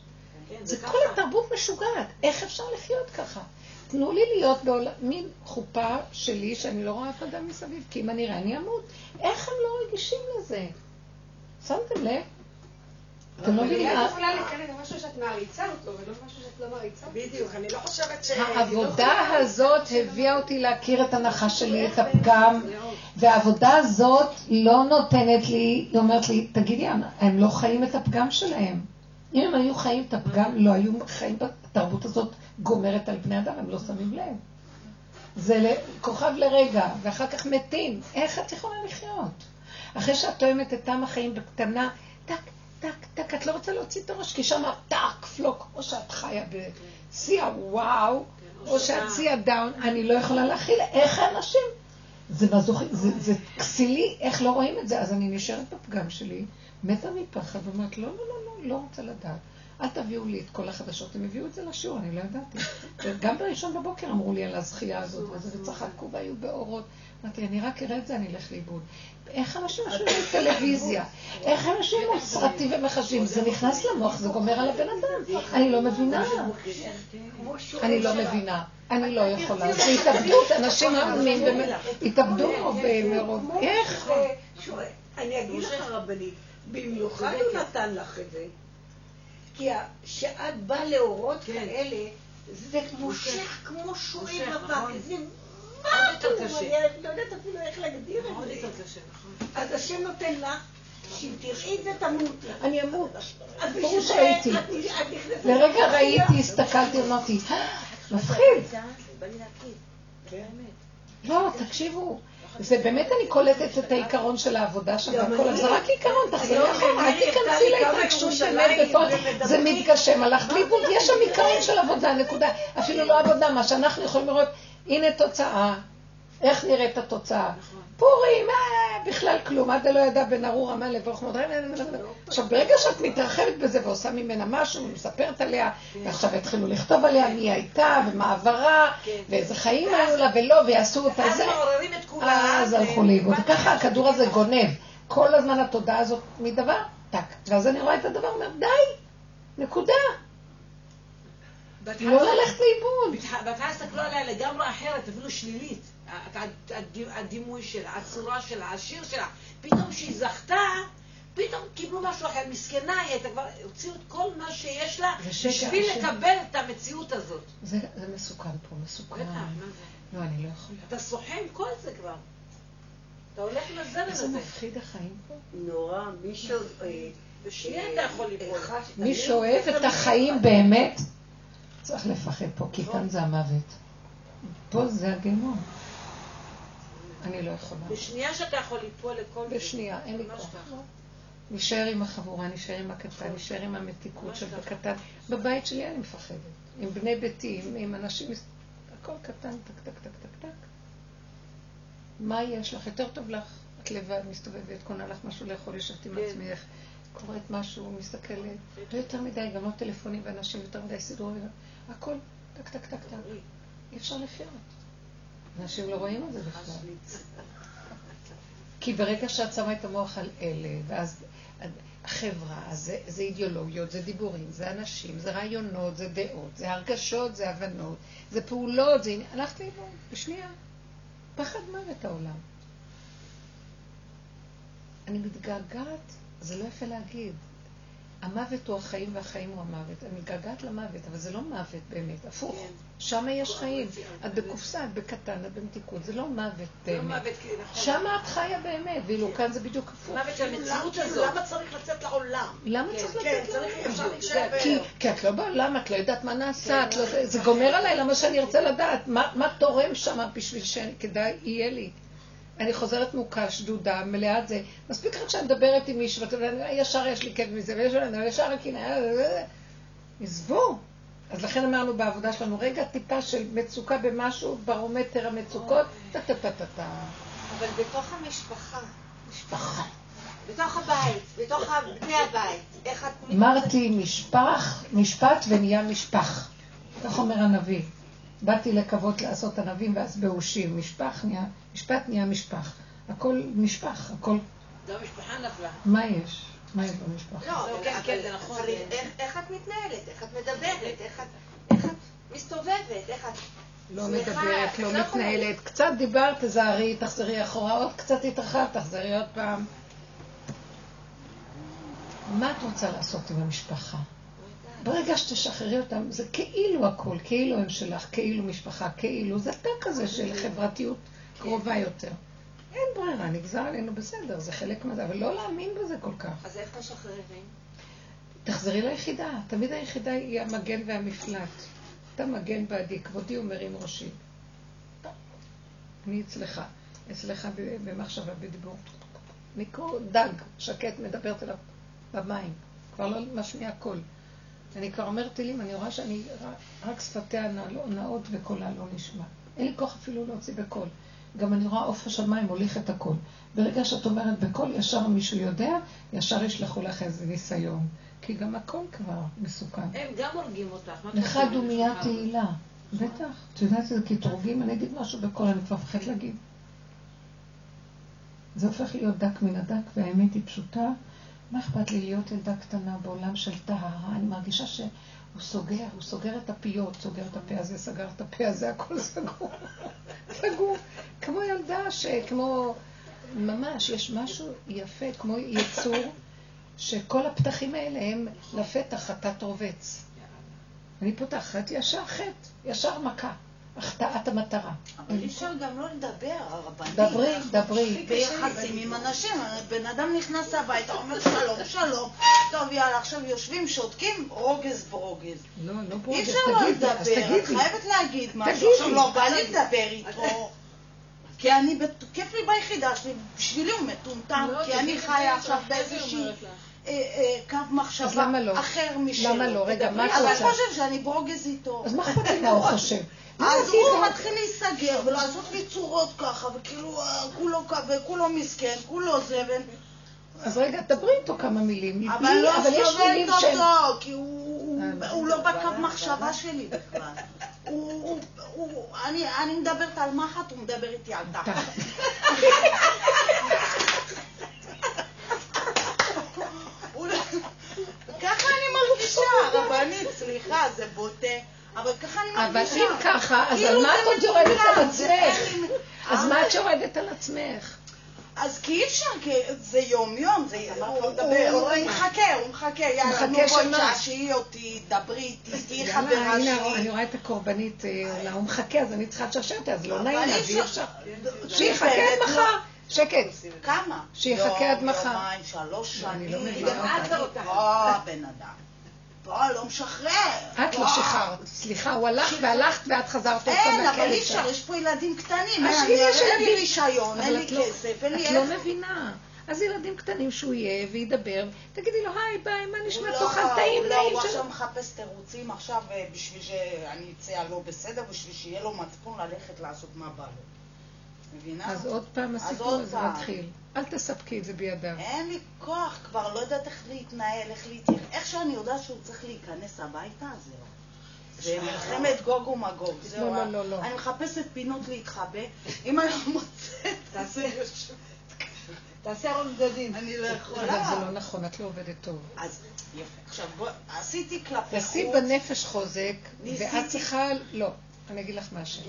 זה כל התרבות משוגעת. איך אפשר לחיות ככה? תנו לי להיות בעולם, מין חופה שלי, שאני לא רואה אף אדם מסביב, כי אם אני אראה, אני אמות. איך הם לא רגישים לזה? שמתם לב? אתם לא מבינים? את יכולה להיכנס למשהו שאת מעריצה אותו, ולא משהו שאת לא מעריצה אותו. בדיוק, אני לא חושבת ש... העבודה הזאת הביאה אותי להכיר את הנחש שלי, את הפגם, והעבודה הזאת לא נותנת לי, היא אומרת לי, תגידי, הם לא חיים את הפגם שלהם. אם הם היו חיים את הפגם, לא היו חיים בתרבות הזאת גומרת על בני אדם, הם לא שמים לב. זה כוכב לרגע, ואחר כך מתים. איך את יכולה לחיות? אחרי שאת תואמת את טעם החיים בקטנה, טק, טק, טק, את לא רוצה להוציא את הראש, כי שם טק, פלוק, או שאת חיה בשיא הוואו, או שאת שיא ה down, אני לא יכולה להכיל. איך האנשים? זה מזוכי, זה, זה כסילי, איך לא רואים את זה? אז אני נשארת בפגם שלי, מתה מפחד, ואומרת, לא, לא, לא, לא, רוצה לדעת. אל תביאו לי את כל החדשות, הם הביאו את זה לשיעור, אני לא ידעתי. גם בראשון בבוקר אמרו לי על הזכייה הזאת, וזה, וצחקו והיו באורות. אמרתי, אני רק אראה את זה, אני אלך לאיבוד. איך אנשים יושבים בטלוויזיה? איך אנשים מול סרטים ומחשבים? זה נכנס למוח, זה גומר על הבן אדם. אני לא מבינה. אני לא מבינה. אני לא יכולה. זה התאבדות, אנשים מאמינים, התאבדו במרוב. איך? אני אגיד לך רבנית, במיוחד הוא נתן לך את זה, כי ה- שאת באה לאורות כאלה, זה מושך כמו שועי בבק, זה מה יותר הוא, קשה. אני לא יודעת אפילו איך להגדיר את זה. נכון. אז השם נותן לך, שאם תראי את זה תמותי. אני אמות. ברור זה נכנסת לרגע. ראיתי, הסתכלתי, אמרתי, מפחיד. לא, תקשיבו, זה באמת אני קולטת את העיקרון של העבודה שם אני. זה רק עיקרון, תחזרי היום אחורה, אל תיכנסי להתרגשות של מת ופה, זה. מתגשם, הלכת לאיבוד, יש שם עיקרון של עבודה, נקודה. אפילו לא עבודה, מה שאנחנו יכולים לראות, הנה תוצאה, איך נראית התוצאה. פורים, אה, בכלל כלום, עד לא ידע בן ארור עמל לברוך מודרי. עכשיו, ברגע שאת מתרחבת בזה ועושה ממנה משהו, ומספרת עליה, ועכשיו יתחילו לכתוב עליה מי הייתה, ומה עברה, ואיזה חיים היו לה ולא, ויעשו אותה זה. אז הלכו לאיבוד. וככה הכדור הזה גונב. כל הזמן התודעה הזאת מדבר, טק. ואז אני רואה את הדבר, אומר, די, נקודה. בהתחלה- לא ללכת לאיבוד. בהתח- בהתחלה הסתכלו עליה לגמרי אחרת, אפילו שלילית. הד- הד- הדימוי שלה, הצורה שלה, השיר שלה. פתאום כשהיא זכתה, פתאום קיבלו משהו אחר, מסכנה היא הייתה כבר, הוציאו את כל מה שיש לה בשביל השם. לקבל את המציאות הזאת. זה זה מסוכן פה, מסוכן. בטח, מה זה? לא, אני לא יכולה. אתה שוחה עם כל זה כבר. אתה הולך עם הזרם איזה הזה. מפחיד החיים פה. נורא, מישהו... אה, בשנייה אה, אתה יכול ליפול. מי שאוהב את החיים באמת, צריך לפחד פה, כי כאן זה המוות. פה זה הגיהנום. אני לא יכולה. בשנייה שאתה יכול ליפול לכל. בשנייה, אין לי כוח. נשאר עם החבורה, נשאר עם הקטן, נשאר עם המתיקות של בקטן. בבית שלי אני מפחדת. עם בני ביתי, עם, אנשים, הכל קטן, טק, טק, טק, טק, טק. מה יש לך? יותר טוב לך. את לבד מסתובבת, קונה לך משהו לאכול, ישבת עם כן. עצמך, קוראת משהו, מסתכלת. לא יותר מדי, גם לא טלפונים ואנשים, יותר מדי סידורים. הכל טק, טק, טק, טק. אי אפשר לחיות. אנשים לא רואים את זה בכלל. כי ברגע שאת שמה את המוח על אלה, ואז החברה, אז זה, זה אידיאולוגיות, זה דיבורים, זה אנשים, זה רעיונות, זה דעות, זה הרגשות, זה הבנות, זה פעולות, זה... הלכת לאיבוד, בשנייה. פחד מוות העולם. אני מתגעגעת, זה לא יפה להגיד. המוות הוא החיים והחיים הוא המוות. אני מתגעגעת למוות, אבל זה לא מוות באמת, הפוך. כן. שם יש חיים. את בקופסה, את בקטן, את במתיקות, זה לא מוות לא באמת. מוות, כי נכון. שם את חיה באמת, ואילו כאן זה בדיוק הפוך. מוות של המציאות הזאת. למה צריך לצאת לעולם? למה כן, צריך כן, צריך, לעולם? כי, את לא בעולם, את לא יודעת מה נעשה, לא, זה גומר עליי, למה שאני ארצה לדעת? מה תורם שם בשביל שכדאי יהיה לי? אני חוזרת מוכה, שדודה, מלאה זה. מספיק רק שאני מדברת עם מישהו, ואתה יודע, ישר יש לי כאב מזה, וישר ישר הקנאה, עזבו. אז לכן אמרנו בעבודה שלנו, רגע טיפה של מצוקה במשהו, ברומטר המצוקות, טה-טה-טה-טה. אבל בתוך המשפחה, משפחה. בתוך הבית, בתוך בני הבית, איך את... אמרתי משפח, משפט ונהיה משפח. כך אומר הנביא. באתי לקוות לעשות ענבים ואז באושים. משפח נהיה, משפט נהיה משפח. הכל משפח, הכל... גם המשפחה נפלה. מה יש? מה יש במשפח? לא, לא, אבל- כן, כן, זה נכון. איך- את מתנהלת, איך את מדברת, איך את- איך את מסתובבת, איך את... לא מדברת, לא לא מתנהלת. קצת דיברת, תזהרי, תחזרי אחורה, עוד קצת התרחבת, תחזרי עוד פעם. מה את רוצה לעשות עם המשפחה? ברגע שתשחררי אותם, זה כאילו הכל, כאילו הם שלך, כאילו משפחה, כאילו, זה תא כזה של חברתיות קרובה יותר. אין ברירה, נגזר עלינו בסדר, זה חלק מזה, אבל לא להאמין בזה כל כך. אז איך משחררים? תחזרי ליחידה, תמיד היחידה היא המגן והמפלט. אתה מגן בעדי, כבודי ומרים ראשי. אני אצלך, אצלך במחשבה, בדיבור. אני כמו דג שקט מדברת אליו במים, כבר לא משמיע קול. אני כבר אומרת תהילים, אני רואה שאני רק שפתיה נע- נאות וקולה לא נשמע. אין לי כוח אפילו להוציא בקול. גם אני רואה עוף השמיים מוליך את הקול. ברגע שאת אומרת בקול, ישר מישהו יודע, ישר ישלחו לך איזה ניסיון. כי גם הקול כבר מסוכן. הם גם הורגים אותך. לך? דומייה תהילה. בטח. את יודעת שזה קטרוגים? אני אגיד משהו בקול, אני כבר מפחדת להגיד. זה הופך להיות דק מן הדק, והאמת היא פשוטה. מה אכפת לי להיות ילדה קטנה בעולם של טהרה? אני מרגישה שהוא סוגר, הוא סוגר את הפיות, סוגר את הפה הזה, סגר את הפה הזה, הכל סגור. סגור. כמו ילדה שכמו, ממש, יש משהו יפה, כמו יצור, שכל הפתחים האלה הם לפתח חטאת רובץ. אני פותחת ישר חטא, ישר מכה, החטאת המטרה. אבל אי אפשר גם לא לדבר, הרבנית. דברי, דברי. ביחסים עם אנשים, בן אדם נכנס הביתה, אומר שלום, שלום, טוב יאללה, עכשיו יושבים, שותקים, רוגז ברוגז. לא, לא אי ברוגז, אפשר לא לדבר, את. חייבת להגיד משהו. עכשיו לא בא לי לדבר איתו. כי אני, בת- כיף לי ביחידה שלי, בשבילי הוא מטומטם, לא, כי אני חיה עכשיו באיזושהי קו אז מחשבה למה לא? אחר משלו. למה לא? רגע, מה את רוצה? אני חושב שאני ברוגז איתו. אז מה אכפת לי מה הוא חושב? אז הוא מתחיל להיסגר ולעשות לי צורות ככה, וכאילו אה, כולו וכולו מסכן, כולו זבל, אז רגע, דברי איתו כמה מילים. אבל לא אבל סובלת. אותו, כי הוא- הוא- אה, הוא לא בקו מחשבה שלי בכלל. הוא- הוא- הוא- אני מדברת על מחט, הוא מדבר איתי על תחת. תחת. הוא לא- ככה אני מרגישה, רבנית, סליחה, זה בוטה, אבל ככה אני אבל מרגישה. אם ככה, אז כאילו על מה את עוד יורדת על עצמך? אז אה? מה את יורדת על עצמך? אז כי אי אפשר, כי זה יום-יום, זה... הוא- לא מדבר, הוא לא מחכה, הוא מחכה, יאללה, נו בואי? תשעשעי אותי, דברי איתי, תהיי חברה הנה, אני שלי. רואה את הקורבנית אה, הוא מחכה, אז אני צריכה לשרשר אותה, אז לא אבל נעים לה, אי ואי אפשר-. שיחכה עד מחר. שקט. כמה? שיחכה עד יום, מחר. יומיים, שלוש לא, אני שנים. לא מבינה גם אותה. את לא הבן אדם. פה לא משחרר. את לא. שחררת. סליחה, הוא הלך והלכת ואת חזרת עוד פעם אין, אבל אי. אפשר, יש פה ילדים קטנים. אין, לי. רישיון, אין לי לא- כסף, אין לי את לא איך. מבינה. אז ילדים קטנים שהוא יהיה וידבר, תגידי לו, היי, ביי, מה נשמע? תאכל לא- טעים, הוא לא, נעים הוא. עכשיו מחפש תירוצים עכשיו אה, בשביל שאני אצא לא בסדר, בשביל שיהיה לו מצפון ללכת לעשות מה בא לו. מבינה? אז עוד פעם הסיפור הזה. מתחיל. אל תספקי את זה בידיו. אין לי כוח, כבר לא יודעת איך להתנהל, איך להתייחס. איך שאני יודעת שהוא צריך להיכנס הביתה, זהו. זה מלחמת גוג ומגוג, זהו. לא, לא, לא. אני מחפשת פינות להתחבא. אם אני לא מוצאת, תעשה תעשה ארון בגדים. אני לא אבל יכולה. זה לא נכון, את לא עובדת טוב. אז יפה. עכשיו, בואי, עשיתי כלפי תעשי חוץ. בנפש חוזק. ואת צריכה... לא, אני אגיד לך משהו.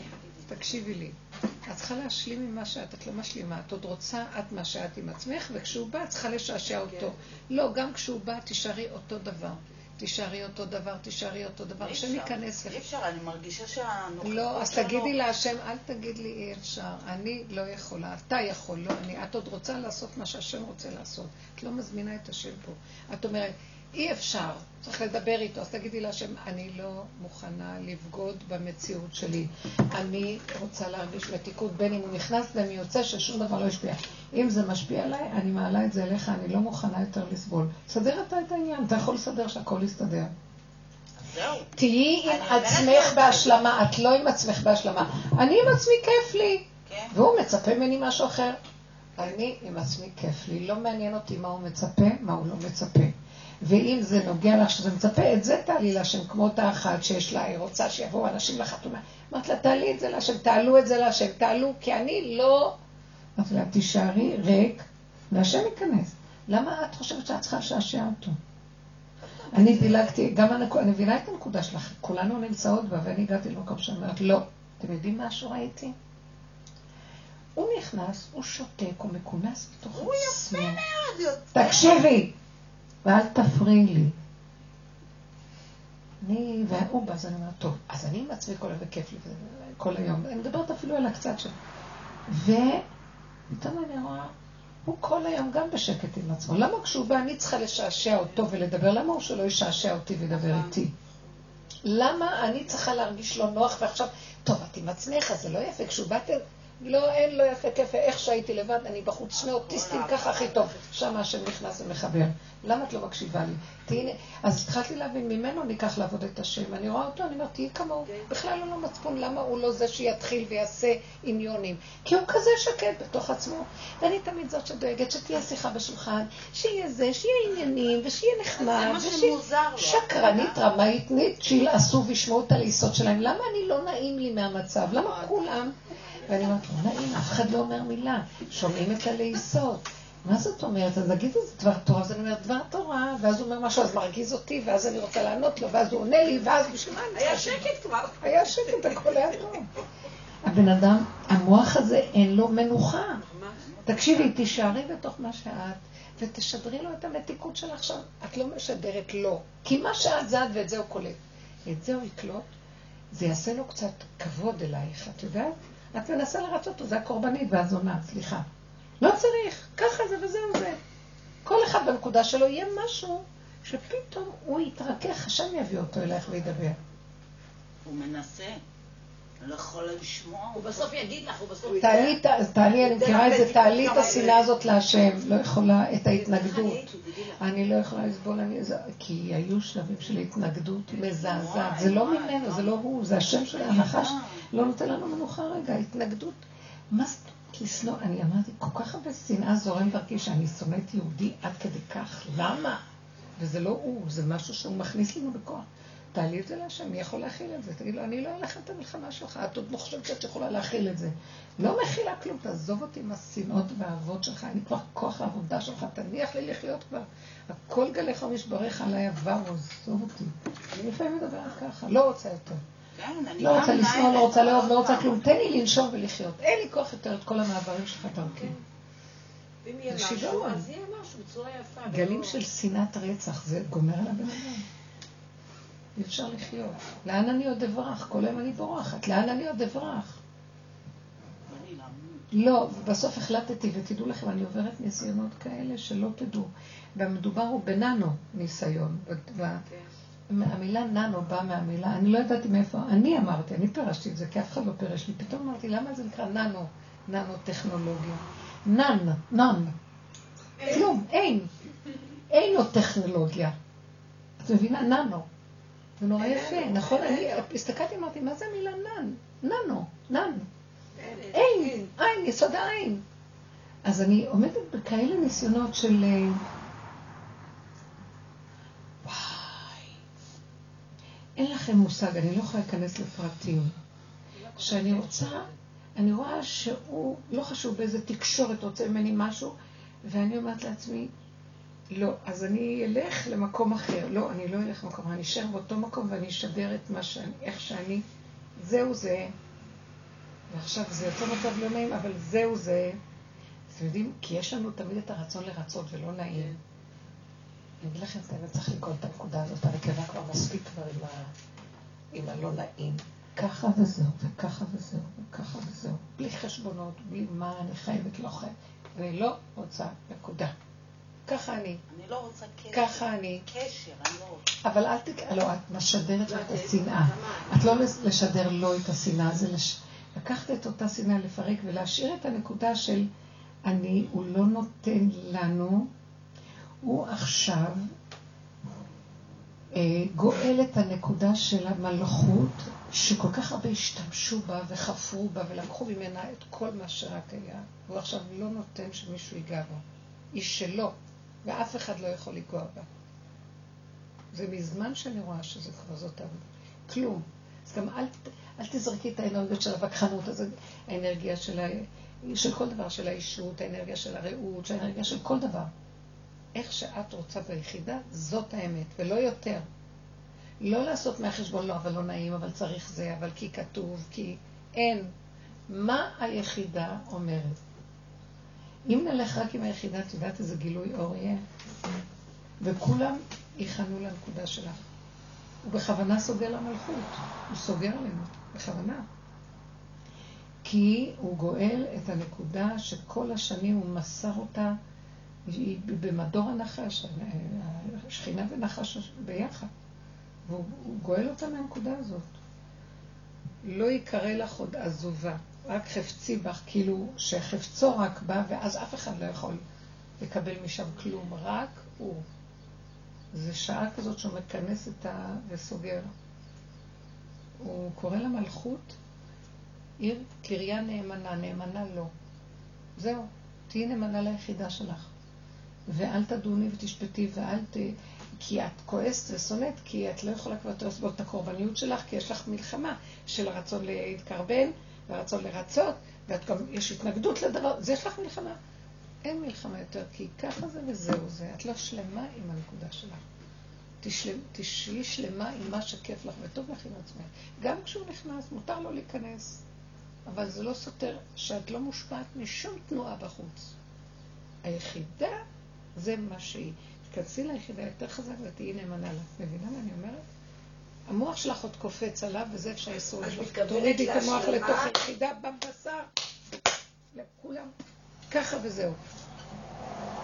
תקשיבי לי. את צריכה להשלים עם מה שאת, את לא משלימה. את עוד רוצה את מה שאת עם עצמך, וכשהוא בא, את צריכה לשעשע אותו. לא, גם כשהוא בא, תישארי אותו דבר. תישארי אותו דבר, תישארי אותו דבר. השם. ייכנס לך. אי אפשר, אני מרגישה שהנוכחות לא, אז תגידי להשם, אל תגיד לי אי אפשר, אני לא יכולה, אתה יכול, לא אני. את עוד רוצה לעשות מה שהשם רוצה לעשות. את לא מזמינה את השם פה. את אומרת, אי אפשר, צריך לדבר איתו, אז תגידי להשם, אני לא מוכנה לבגוד במציאות שלי. אני רוצה להרגיש מתיקות, בין אם הוא נכנס ובין אם יוצא, ששום דבר לא ישפיע. אם זה משפיע עליי, אני מעלה את זה אליך, אני לא מוכנה יותר לסבול. סדר אתה את העניין, אתה יכול לסדר שהכל יסתדר. תהיי עם עצמך. בהשלמה, את לא עם עצמך בהשלמה. אני עם עצמי כיף לי, כן. והוא מצפה ממני משהו אחר. אני עם עצמי כיף לי, לא מעניין אותי מה הוא מצפה, מה הוא לא מצפה. ואם זה נוגע לך שזה מצפה, את זה תעלי להשם, כמו אותה אחת שיש לה, היא רוצה שיבואו אנשים לחתונה. אמרת לה, תעלי את זה להשם, תעלו את זה להשם, תעלו, כי אני לא... אמרתי לה, תישארי ריק, והשם ייכנס. למה את חושבת שאת צריכה לשעשע אותו? אני דילגתי, גם הנק... אני מבינה את הנקודה שלך, כולנו נמצאות בה, ואני הגעתי למקום שאני אומרת, לא. אתם יודעים מה שראיתי? הוא נכנס, הוא שותק, הוא מכונס בתוך עצמו. הוא יפה מאוד, יוצא. תקשיבי, ואל תפריעי לי. אני, והוא בא, אז אני אומרת, טוב, אז אני עם עצמי כל היום, וכיף לי, כל היום. אני מדברת אפילו על הקצת של... ופתאום אני רואה, הוא כל היום גם בשקט עם עצמו. למה כשהוא בא, אני צריכה לשעשע אותו ולדבר? למה הוא שלא ישעשע אותי וידבר איתי? למה אני צריכה להרגיש לא נוח ועכשיו, טוב, את עם עצמך, זה לא יפה. כשהוא בא, לא, אין, לא יפה, כיף, איך שהייתי לבד, אני בחוץ, שני אוטיסטים, ככה הכי טוב. שם השם נכנס ומחבר. למה את לא מקשיבה לי? תהיי, אז התחלתי להבין, ממנו ניקח לעבוד את השם. אני רואה אותו, אני אומרת, תהיי כמוהו. בכלל לא לו מצפון, למה הוא לא זה שיתחיל ויעשה עניונים? כי הוא כזה שקט בתוך עצמו. ואני תמיד זאת שדואגת שתהיה שיחה בשולחן, שיהיה זה, שיהיה עניינים, ושיהיה נחמד. זה מה שמוזר לו. שקרנית, רמאית, נית, שילעשו וישמעו את הלעיסות שלהם. למה אני לא נעים לי מהמצב? למה כולם? ואני אומרת, לא נעים, אף אחד לא אומר מילה. שומעים את הלעיסות. מה זאת אומרת? אז נגיד איזה דבר תורה, אז אני אומרת דבר תורה, ואז הוא אומר משהו, אז מרגיז אותי, ואז אני רוצה לענות לו, ואז הוא עונה לי, ואז בשביל מה. היה שקט כבר. היה שקט, הכל היה טוב. הבן אדם, המוח הזה אין לו מנוחה. תקשיבי, תישארי בתוך מה שאת, ותשדרי לו את המתיקות שלך עכשיו. את לא משדרת לו, כי מה שאת זה את ואת זה הוא קולט. את זה הוא יקלוט, זה יעשה לו קצת כבוד אלייך, את יודעת? את מנסה לרצות אותו, זה הקורבנית והזונה, סליחה. לא צריך, ככה זה וזהו זה. כל אחד בנקודה שלו יהיה משהו שפתאום הוא יתרכך, השם יביא אותו אלייך וידבר. הוא מנסה. לא יכול לשמוע. הוא בסוף יגיד לך, הוא בסוף... תעלי, את ה- תעלי, אני מכירה את זה, תעלי את השנאה הזאת להשם, לא יכולה, את ההתנגדות. אני לא יכולה לסבול, כי היו שלבים של התנגדות מזעזעת. זה לא ממנו, זה לא הוא, זה השם של הנחש. לא נותן לנו מנוחה רגע, התנגדות. מה אומרת לשנוא? אני אמרתי, כל כך הרבה שנאה זורם דרכי שאני שונאת יהודי עד כדי כך. למה? וזה לא הוא, זה משהו שהוא מכניס לנו בכוח. תעלי את זה להשם, מי יכול להכיל את זה? תגיד לו, אני לא אלך את המלחמה שלך, את עוד לא חושבת שאת יכולה להכיל את זה. לא מכילה כלום, תעזוב אותי עם השנאות והאהבות שלך, לי כבר כוח העבודה שלך, תניח לי לחיות כבר. הכל גליך ומשבריך עליי עבר, עזוב אותי. אני לפעמים מדברת ככה, לא רוצה יותר. כן, אני לא רוצה לשנוא. לא רוצה לאהוב, לא רוצה כלום. תן לי לנשום ולחיות. אין לי כוח יותר את כל המעברים שלך דרכי. ואם יהיה זה משהו, שיגעון. אז יהיה משהו בצורה יפה. גלים ולא- של שנאת רצח, זה גומר על הבן אדם. אי אפשר לחיות. לאן אני עוד אברח? כל היום אני בורחת. לאן אני עוד אברח? לא, בסוף החלטתי, ותדעו לכם, אני עוברת ניסיונות כאלה שלא תדעו. והמדובר הוא בננו ניסיון. וה- המילה ננו באה מהמילה, אני לא ידעתי מאיפה, אני אמרתי, אני פירשתי את זה, כי אף אחד לא פירש לי. פתאום אמרתי, למה זה נקרא ננו, ננו טכנולוגיה? נן, נן. כלום, אין. אין לו טכנולוגיה. את מבינה? ננו. זה נורא יפה, נכון? אני הסתכלתי, אמרתי, מה זה המילה נן? ננו, נן. אין, אין, יסוד העין. אז אני עומדת בכאלה ניסיונות של... אה, וואי. אין לכם מושג, אני לא יכולה להיכנס לפרטים. שאני רוצה, אני רואה שהוא, לא חשוב באיזה תקשורת רוצה ממני משהו, ואני אומרת לעצמי, לא, אז אני אלך למקום אחר. לא, אני לא אלך למקום אחר, אני אשאר באותו מקום ואני אשדר את מה שאני, איך שאני, זהו זה. ועכשיו זה יותר מצב לא נעים, אבל זהו זה. אתם יודעים, כי יש לנו תמיד את הרצון לרצות ולא נעים. אני אגיד לכם את האמת, צריך לקרוא את הנקודה הזאת, הנקבה כבר מספיק כבר עם, ה... עם הלא נעים. ככה וזהו, וככה וזהו, וככה וזהו. בלי חשבונות, בלי מה אני חייבת, לא חייבת. אני לא רוצה, נקודה. ככה אני, אני לא רוצה קשר. ככה אני. קשר, אני לא רוצה. אבל אל תק... לא, את משדרת לה את השנאה. את לא לשדר לו את השנאה, זה לש... לקחת את אותה שנאה, לפרק ולהשאיר את הנקודה של אני, הוא לא נותן לנו, הוא עכשיו אה, גואל את הנקודה של המלכות, שכל כך הרבה השתמשו בה וחפרו בה ולקחו ממנה את כל מה שרק היה. הוא עכשיו לא נותן שמישהו ייגע בה. היא שלו, ואף אחד לא יכול לגוע בה. זה מזמן שאני רואה שזה כבר זאת העבודה. כלום. אז גם אל, אל תזרקי את האנרגיות של הווכחנות, אז האנרגיה של, ה, של כל דבר, של האישות, האנרגיה של הרעות, של האנרגיה של כל דבר. איך שאת רוצה ביחידה, זאת האמת, ולא יותר. לא לעשות מהחשבון, לא, אבל לא נעים, אבל צריך זה, אבל כי כתוב, כי אין. מה היחידה אומרת? אם נלך רק עם היחידה, את יודעת איזה גילוי אור יהיה? וכולם ייחנו לנקודה שלך. הוא בכוונה סוגר למלכות, הוא סוגר עלינו, בכוונה. כי הוא גואל את הנקודה שכל השנים הוא מסר אותה, היא במדור הנחש, השכינה ונחש ביחד. והוא גואל אותה מהנקודה הזאת. לא יקרא לך עוד עזובה, רק חפצי בך, כאילו שחפצו רק בא, ואז אף אחד לא יכול לקבל משם כלום, רק הוא. זה שעה כזאת שהוא מכנס את ה... וסוגר. הוא קורא למלכות עיר קריה נאמנה, נאמנה לא. זהו, תהיי נאמנה ליחידה שלך. ואל תדוני ותשפטי ואל ת... כי את כועסת ושונאת, כי את לא יכולה כבר לסבול את הקורבניות שלך, כי יש לך מלחמה של הרצון להתקרבן, והרצון לרצות, ואת גם, יש התנגדות לדבר, זה יש לך מלחמה. אין מלחמה יותר, כי ככה זה וזהו זה. את לא שלמה עם הנקודה שלך. תשהי שלמה עם מה שכיף לך וטוב לך עם עצמך. גם כשהוא נכנס, מותר לו להיכנס, אבל זה לא סותר שאת לא מושפעת משום תנועה בחוץ. היחידה זה מה שהיא. תכנסי ליחידה יותר חזק ותהיי נאמנה לה. מבינה מה אני אומרת? המוח שלך עוד קופץ עליו, וזה איפה שהאיסור את שלך. תורידי את המוח? לתוך היחידה בבשר. לכולם. ככה וזהו.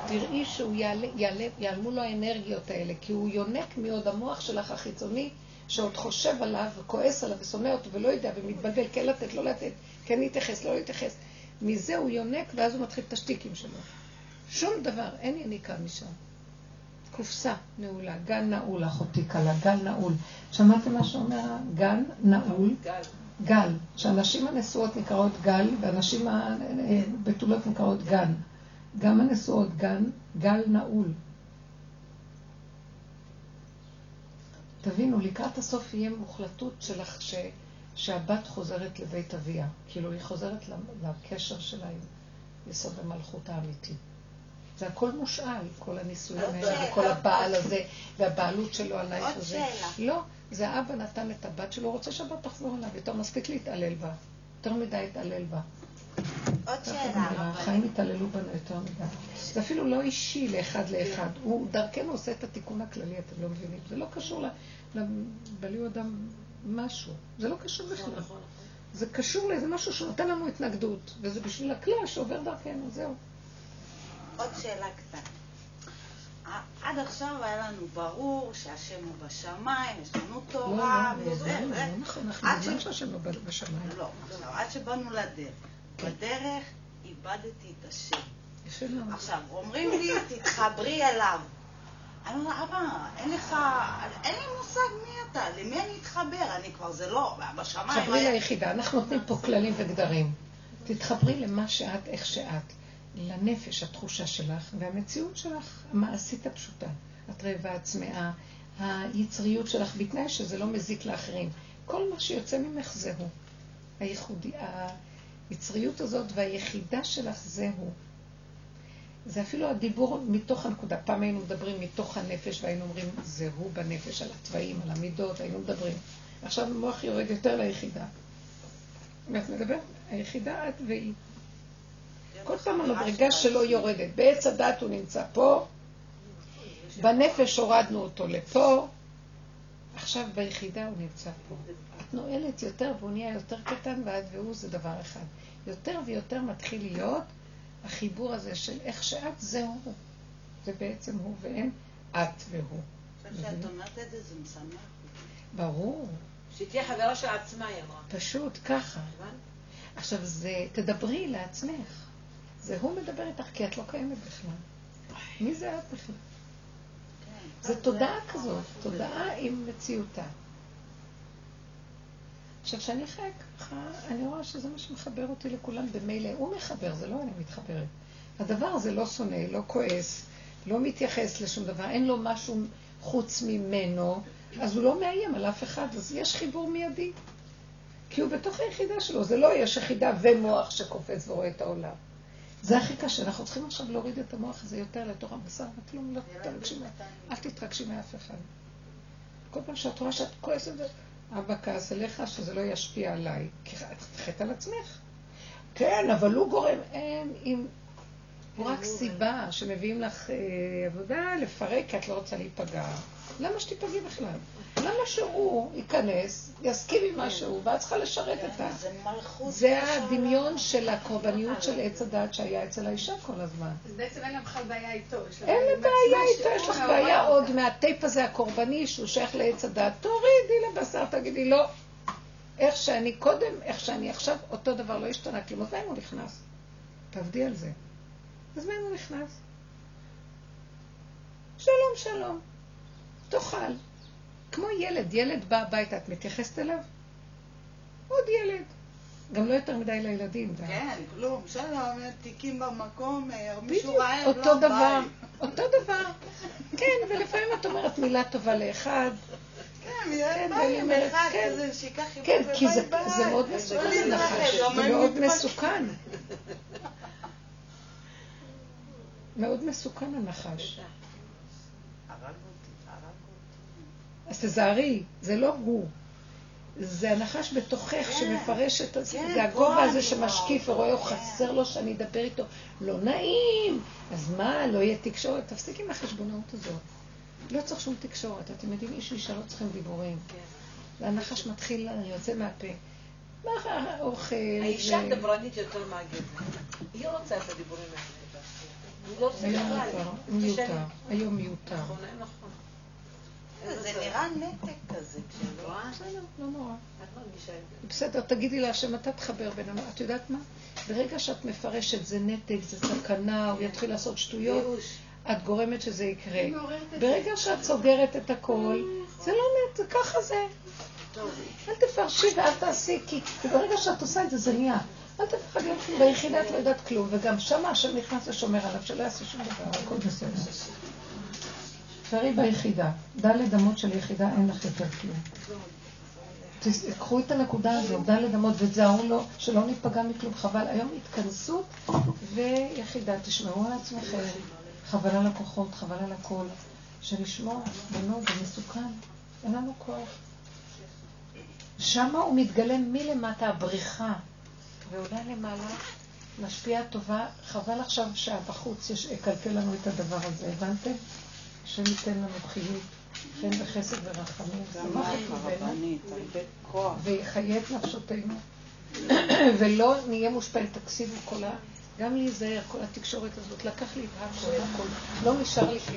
תראי שהוא יעלה, יעלה, יעלמו לו האנרגיות האלה, כי הוא יונק מעוד המוח שלך החיצוני, שעוד חושב עליו וכועס עליו ושונא אותו ולא יודע ומתבלבל, כן לתת, לא לתת, כן להתייחס, לא להתייחס. מזה הוא יונק ואז הוא מתחיל את השטיקים שלו. שום דבר, אין יניקה משם. קופסה נעולה, גן נעול, אחותי קלה, גל נעול. שמעתם מה שאומר הגן נעול? גל. גל. שהנשים הנשואות נקראות גל, והנשים הבתולות נקראות גן. גם הנשואות גן, גל נעול. תבינו, לקראת הסוף יהיה מוחלטות שלך ש, שהבת חוזרת לבית אביה. כאילו, היא חוזרת לקשר שלה עם יסוד המלכות האמיתי. זה הכל מושאל, כל הנישואים האלה, וכל הבעל הזה, והבעלות שלו עלייך עוד הזה. שאלה. לא, זה האבא נתן את הבת שלו, רוצה שהבת תחזור אליו, יותר מספיק להתעלל בה. יותר מדי התעלל בה. עוד שאלה, החיים התעללו בנו יותר מדי. זה אפילו לא אישי לאחד לאחד. הוא דרכנו עושה את התיקון הכללי, אתם לא מבינים. זה לא קשור לבלי אדם משהו. זה לא קשור בכלל. זה קשור לאיזה משהו שנותן לנו התנגדות, וזה בשביל הכלל שעובר דרכנו, זהו. עוד שאלה קטנה. עד עכשיו היה לנו ברור שהשם הוא בשמיים, יש לנו לא, תורה לא, לא, וזה, זה זה. לא נכון, אנחנו ש- שהשם לא בשמיים. לא, עכשיו, עד שבאנו לדרך. בדרך איבדתי את השם. עכשיו, אומרים לי, תתחברי אליו. אני אומרת, אבא, אין לך, אין לי מושג מי אתה, למי אני אתחבר? אני כבר, זה לא, בשמיים... תתחברי ליחידה, אנחנו נותנים פה כללים וגדרים. תתחברי למה שאת, איך שאת, לנפש, התחושה שלך, והמציאות שלך, המעשית הפשוטה. את רעבה, צמאה, היצריות שלך, בתנאי שזה לא מזיק לאחרים. כל מה שיוצא ממך זה הוא. הייחודי, היצריות הזאת והיחידה שלך זה הוא. זה אפילו הדיבור מתוך הנקודה. פעם היינו מדברים מתוך הנפש והיינו אומרים, זה הוא בנפש, על התוואים, על המידות, היינו מדברים. עכשיו המוח יורד יותר ליחידה. ואת מדברת, היחידה את והיא. כל פעם המדרגה שלו יורדת. בעץ הדת הוא נמצא פה, בנפש הורדנו אותו לפה, עכשיו ביחידה הוא נמצא פה. את נועלת יותר והוא נהיה יותר קטן ואת והוא זה דבר אחד. יותר ויותר מתחיל להיות החיבור הזה של איך שאת זהו הוא. זה בעצם הוא ואין את והוא. עכשיו שאת אומרת את זה, זה משמח. ברור, שהיא תהיה חברה של עצמה, היא אמרה. פשוט ככה. עכשיו זה, תדברי לעצמך. זה הוא מדבר איתך כי את לא קיימת בכלל. מי זה את בכלל? כן. זה תודעה כזאת, תודעה עם מציאותה. עכשיו, כשאני חיה ככה, אני רואה שזה מה שמחבר אותי לכולם במילא. הוא מחבר, זה לא אני מתחברת. הדבר הזה לא שונא, לא כועס, לא מתייחס לשום דבר, אין לו משהו חוץ ממנו, אז הוא לא מאיים על אף אחד, אז יש חיבור מיידי. כי הוא בתוך היחידה שלו, זה לא יש יחידה ומוח שקופץ ורואה את העולם. זה הכי קשה, אנחנו צריכים עכשיו להוריד את המוח הזה יותר לתוך הבשר, וכלום לא תתרגשי, אל תתרגשי מאף אחד. כל פעם שאת רואה שאת כועסת, אבא כעס עליך שזה לא ישפיע עליי, כי את חטא על עצמך. כן, אבל הוא גורם, אין, אם... הוא רק סיבה שמביאים לך אה, עבודה לפרק כי את לא רוצה להיפגע. למה שתיפגעי בכלל? למה שהוא ייכנס, יסכים עם מה שהוא, ואת צריכה לשרת אותה? זה מלכות. זה הדמיון של הקורבניות של עץ הדת שהיה אצל האישה כל הזמן. אז בעצם אין לה בכלל בעיה איתו. אין לה עם בעיה איתו, יש לך בעיה עוד. מהטייפ הזה הקורבני שהוא שייך לעץ הדת. תורידי לבשר, תגידי לא. איך שאני קודם, איך שאני עכשיו, אותו דבר לא השתנה כלום. אז מה אם הוא נכנס? תעבדי על זה. אז מה אם הוא נכנס? שלום, שלום. תאכל. כמו ילד, ילד בא הביתה, את מתייחסת אליו? עוד ילד. גם לא יותר מדי לילדים. כן, כלום. שלום, תיקים במקום, אה, מישהו בדיוק, רעב, אותו לא דבר, ביי. אותו דבר. כן, ולפעמים את אומרת מילה טובה לאחד. כן, כן, ביי, ואני עם אומרת, אחד כן. כזה, שייקח כן, כי זה. מאוד לא מסוכן לא זה מאוד מתפשט. מסוכן. מאוד מסוכן הנחש. אז תזהרי, זה לא הוא. זה הנחש בתוכך כן, שמפרש את כן, זה הגובה הזה אני שמשקיף רואה ורואה, הוא כן. חסר לו שאני אדבר איתו. לא נעים. אז מה, לא יהיה תקשורת? תפסיק עם החשבונאות הזאת. לא צריך שום תקשורת. אתם יודעים, איש ואישה לא צריכים דיבורים. והנחש מתחיל, יוצא מהפה. מה האוכל? האישה דברנית יותר מהגבר. היא רוצה את הדיבורים האלה. היא לא רוצה היום בכלל. מיותר. היום מיותר. זה נראה נתק כזה. כשלא- רואה? בסדר, לא נורא. בסדר, תגידי להשם, אתה תחבר בינינו. את יודעת מה? ברגע שאת מפרשת, זה נתק, זה סכנה, הוא יתחיל לעשות שטויות. את גורמת שזה יקרה. ברגע שאת סוגרת את הכל, זה לא זה ככה זה. אל תפרשי ואל תעשי, כי ברגע שאת עושה את זה, זה נהיה. אל תפחדי, ביחידה את לא יודעת כלום, וגם שם השם נכנס ושומר עליו, שלא יעשה שום דבר, הכל בסדר. תפארי ביחידה. דלת אמות של יחידה, אין לך יותר כלום. תקחו את הנקודה הזו, דלת אמות, ותזהרו לו, שלא ניפגע מכלום. חבל, היום התכנסות ויחידה. תשמעו על עצמכם, חבל על הכוחות, חבל על הכל. שנשמור, בנות, זה מסוכן, אין לנו כוח. שמה הוא מתגלה מלמטה, הבריחה, ועולה למעלה, משפיעה טובה, חבל עכשיו שהבחוץ יש- יקלקל לנו את הדבר הזה, הבנתם? השם ייתן לנו חיות, חן וחסד ורחמים, שמח. ויחיה את נפשותינו, ולא נהיה מושפעים, תקשיבו כל ה... גם להיזהר, כל התקשורת הזאת, לקח לי את הכל, הכל, לא נשאר לי.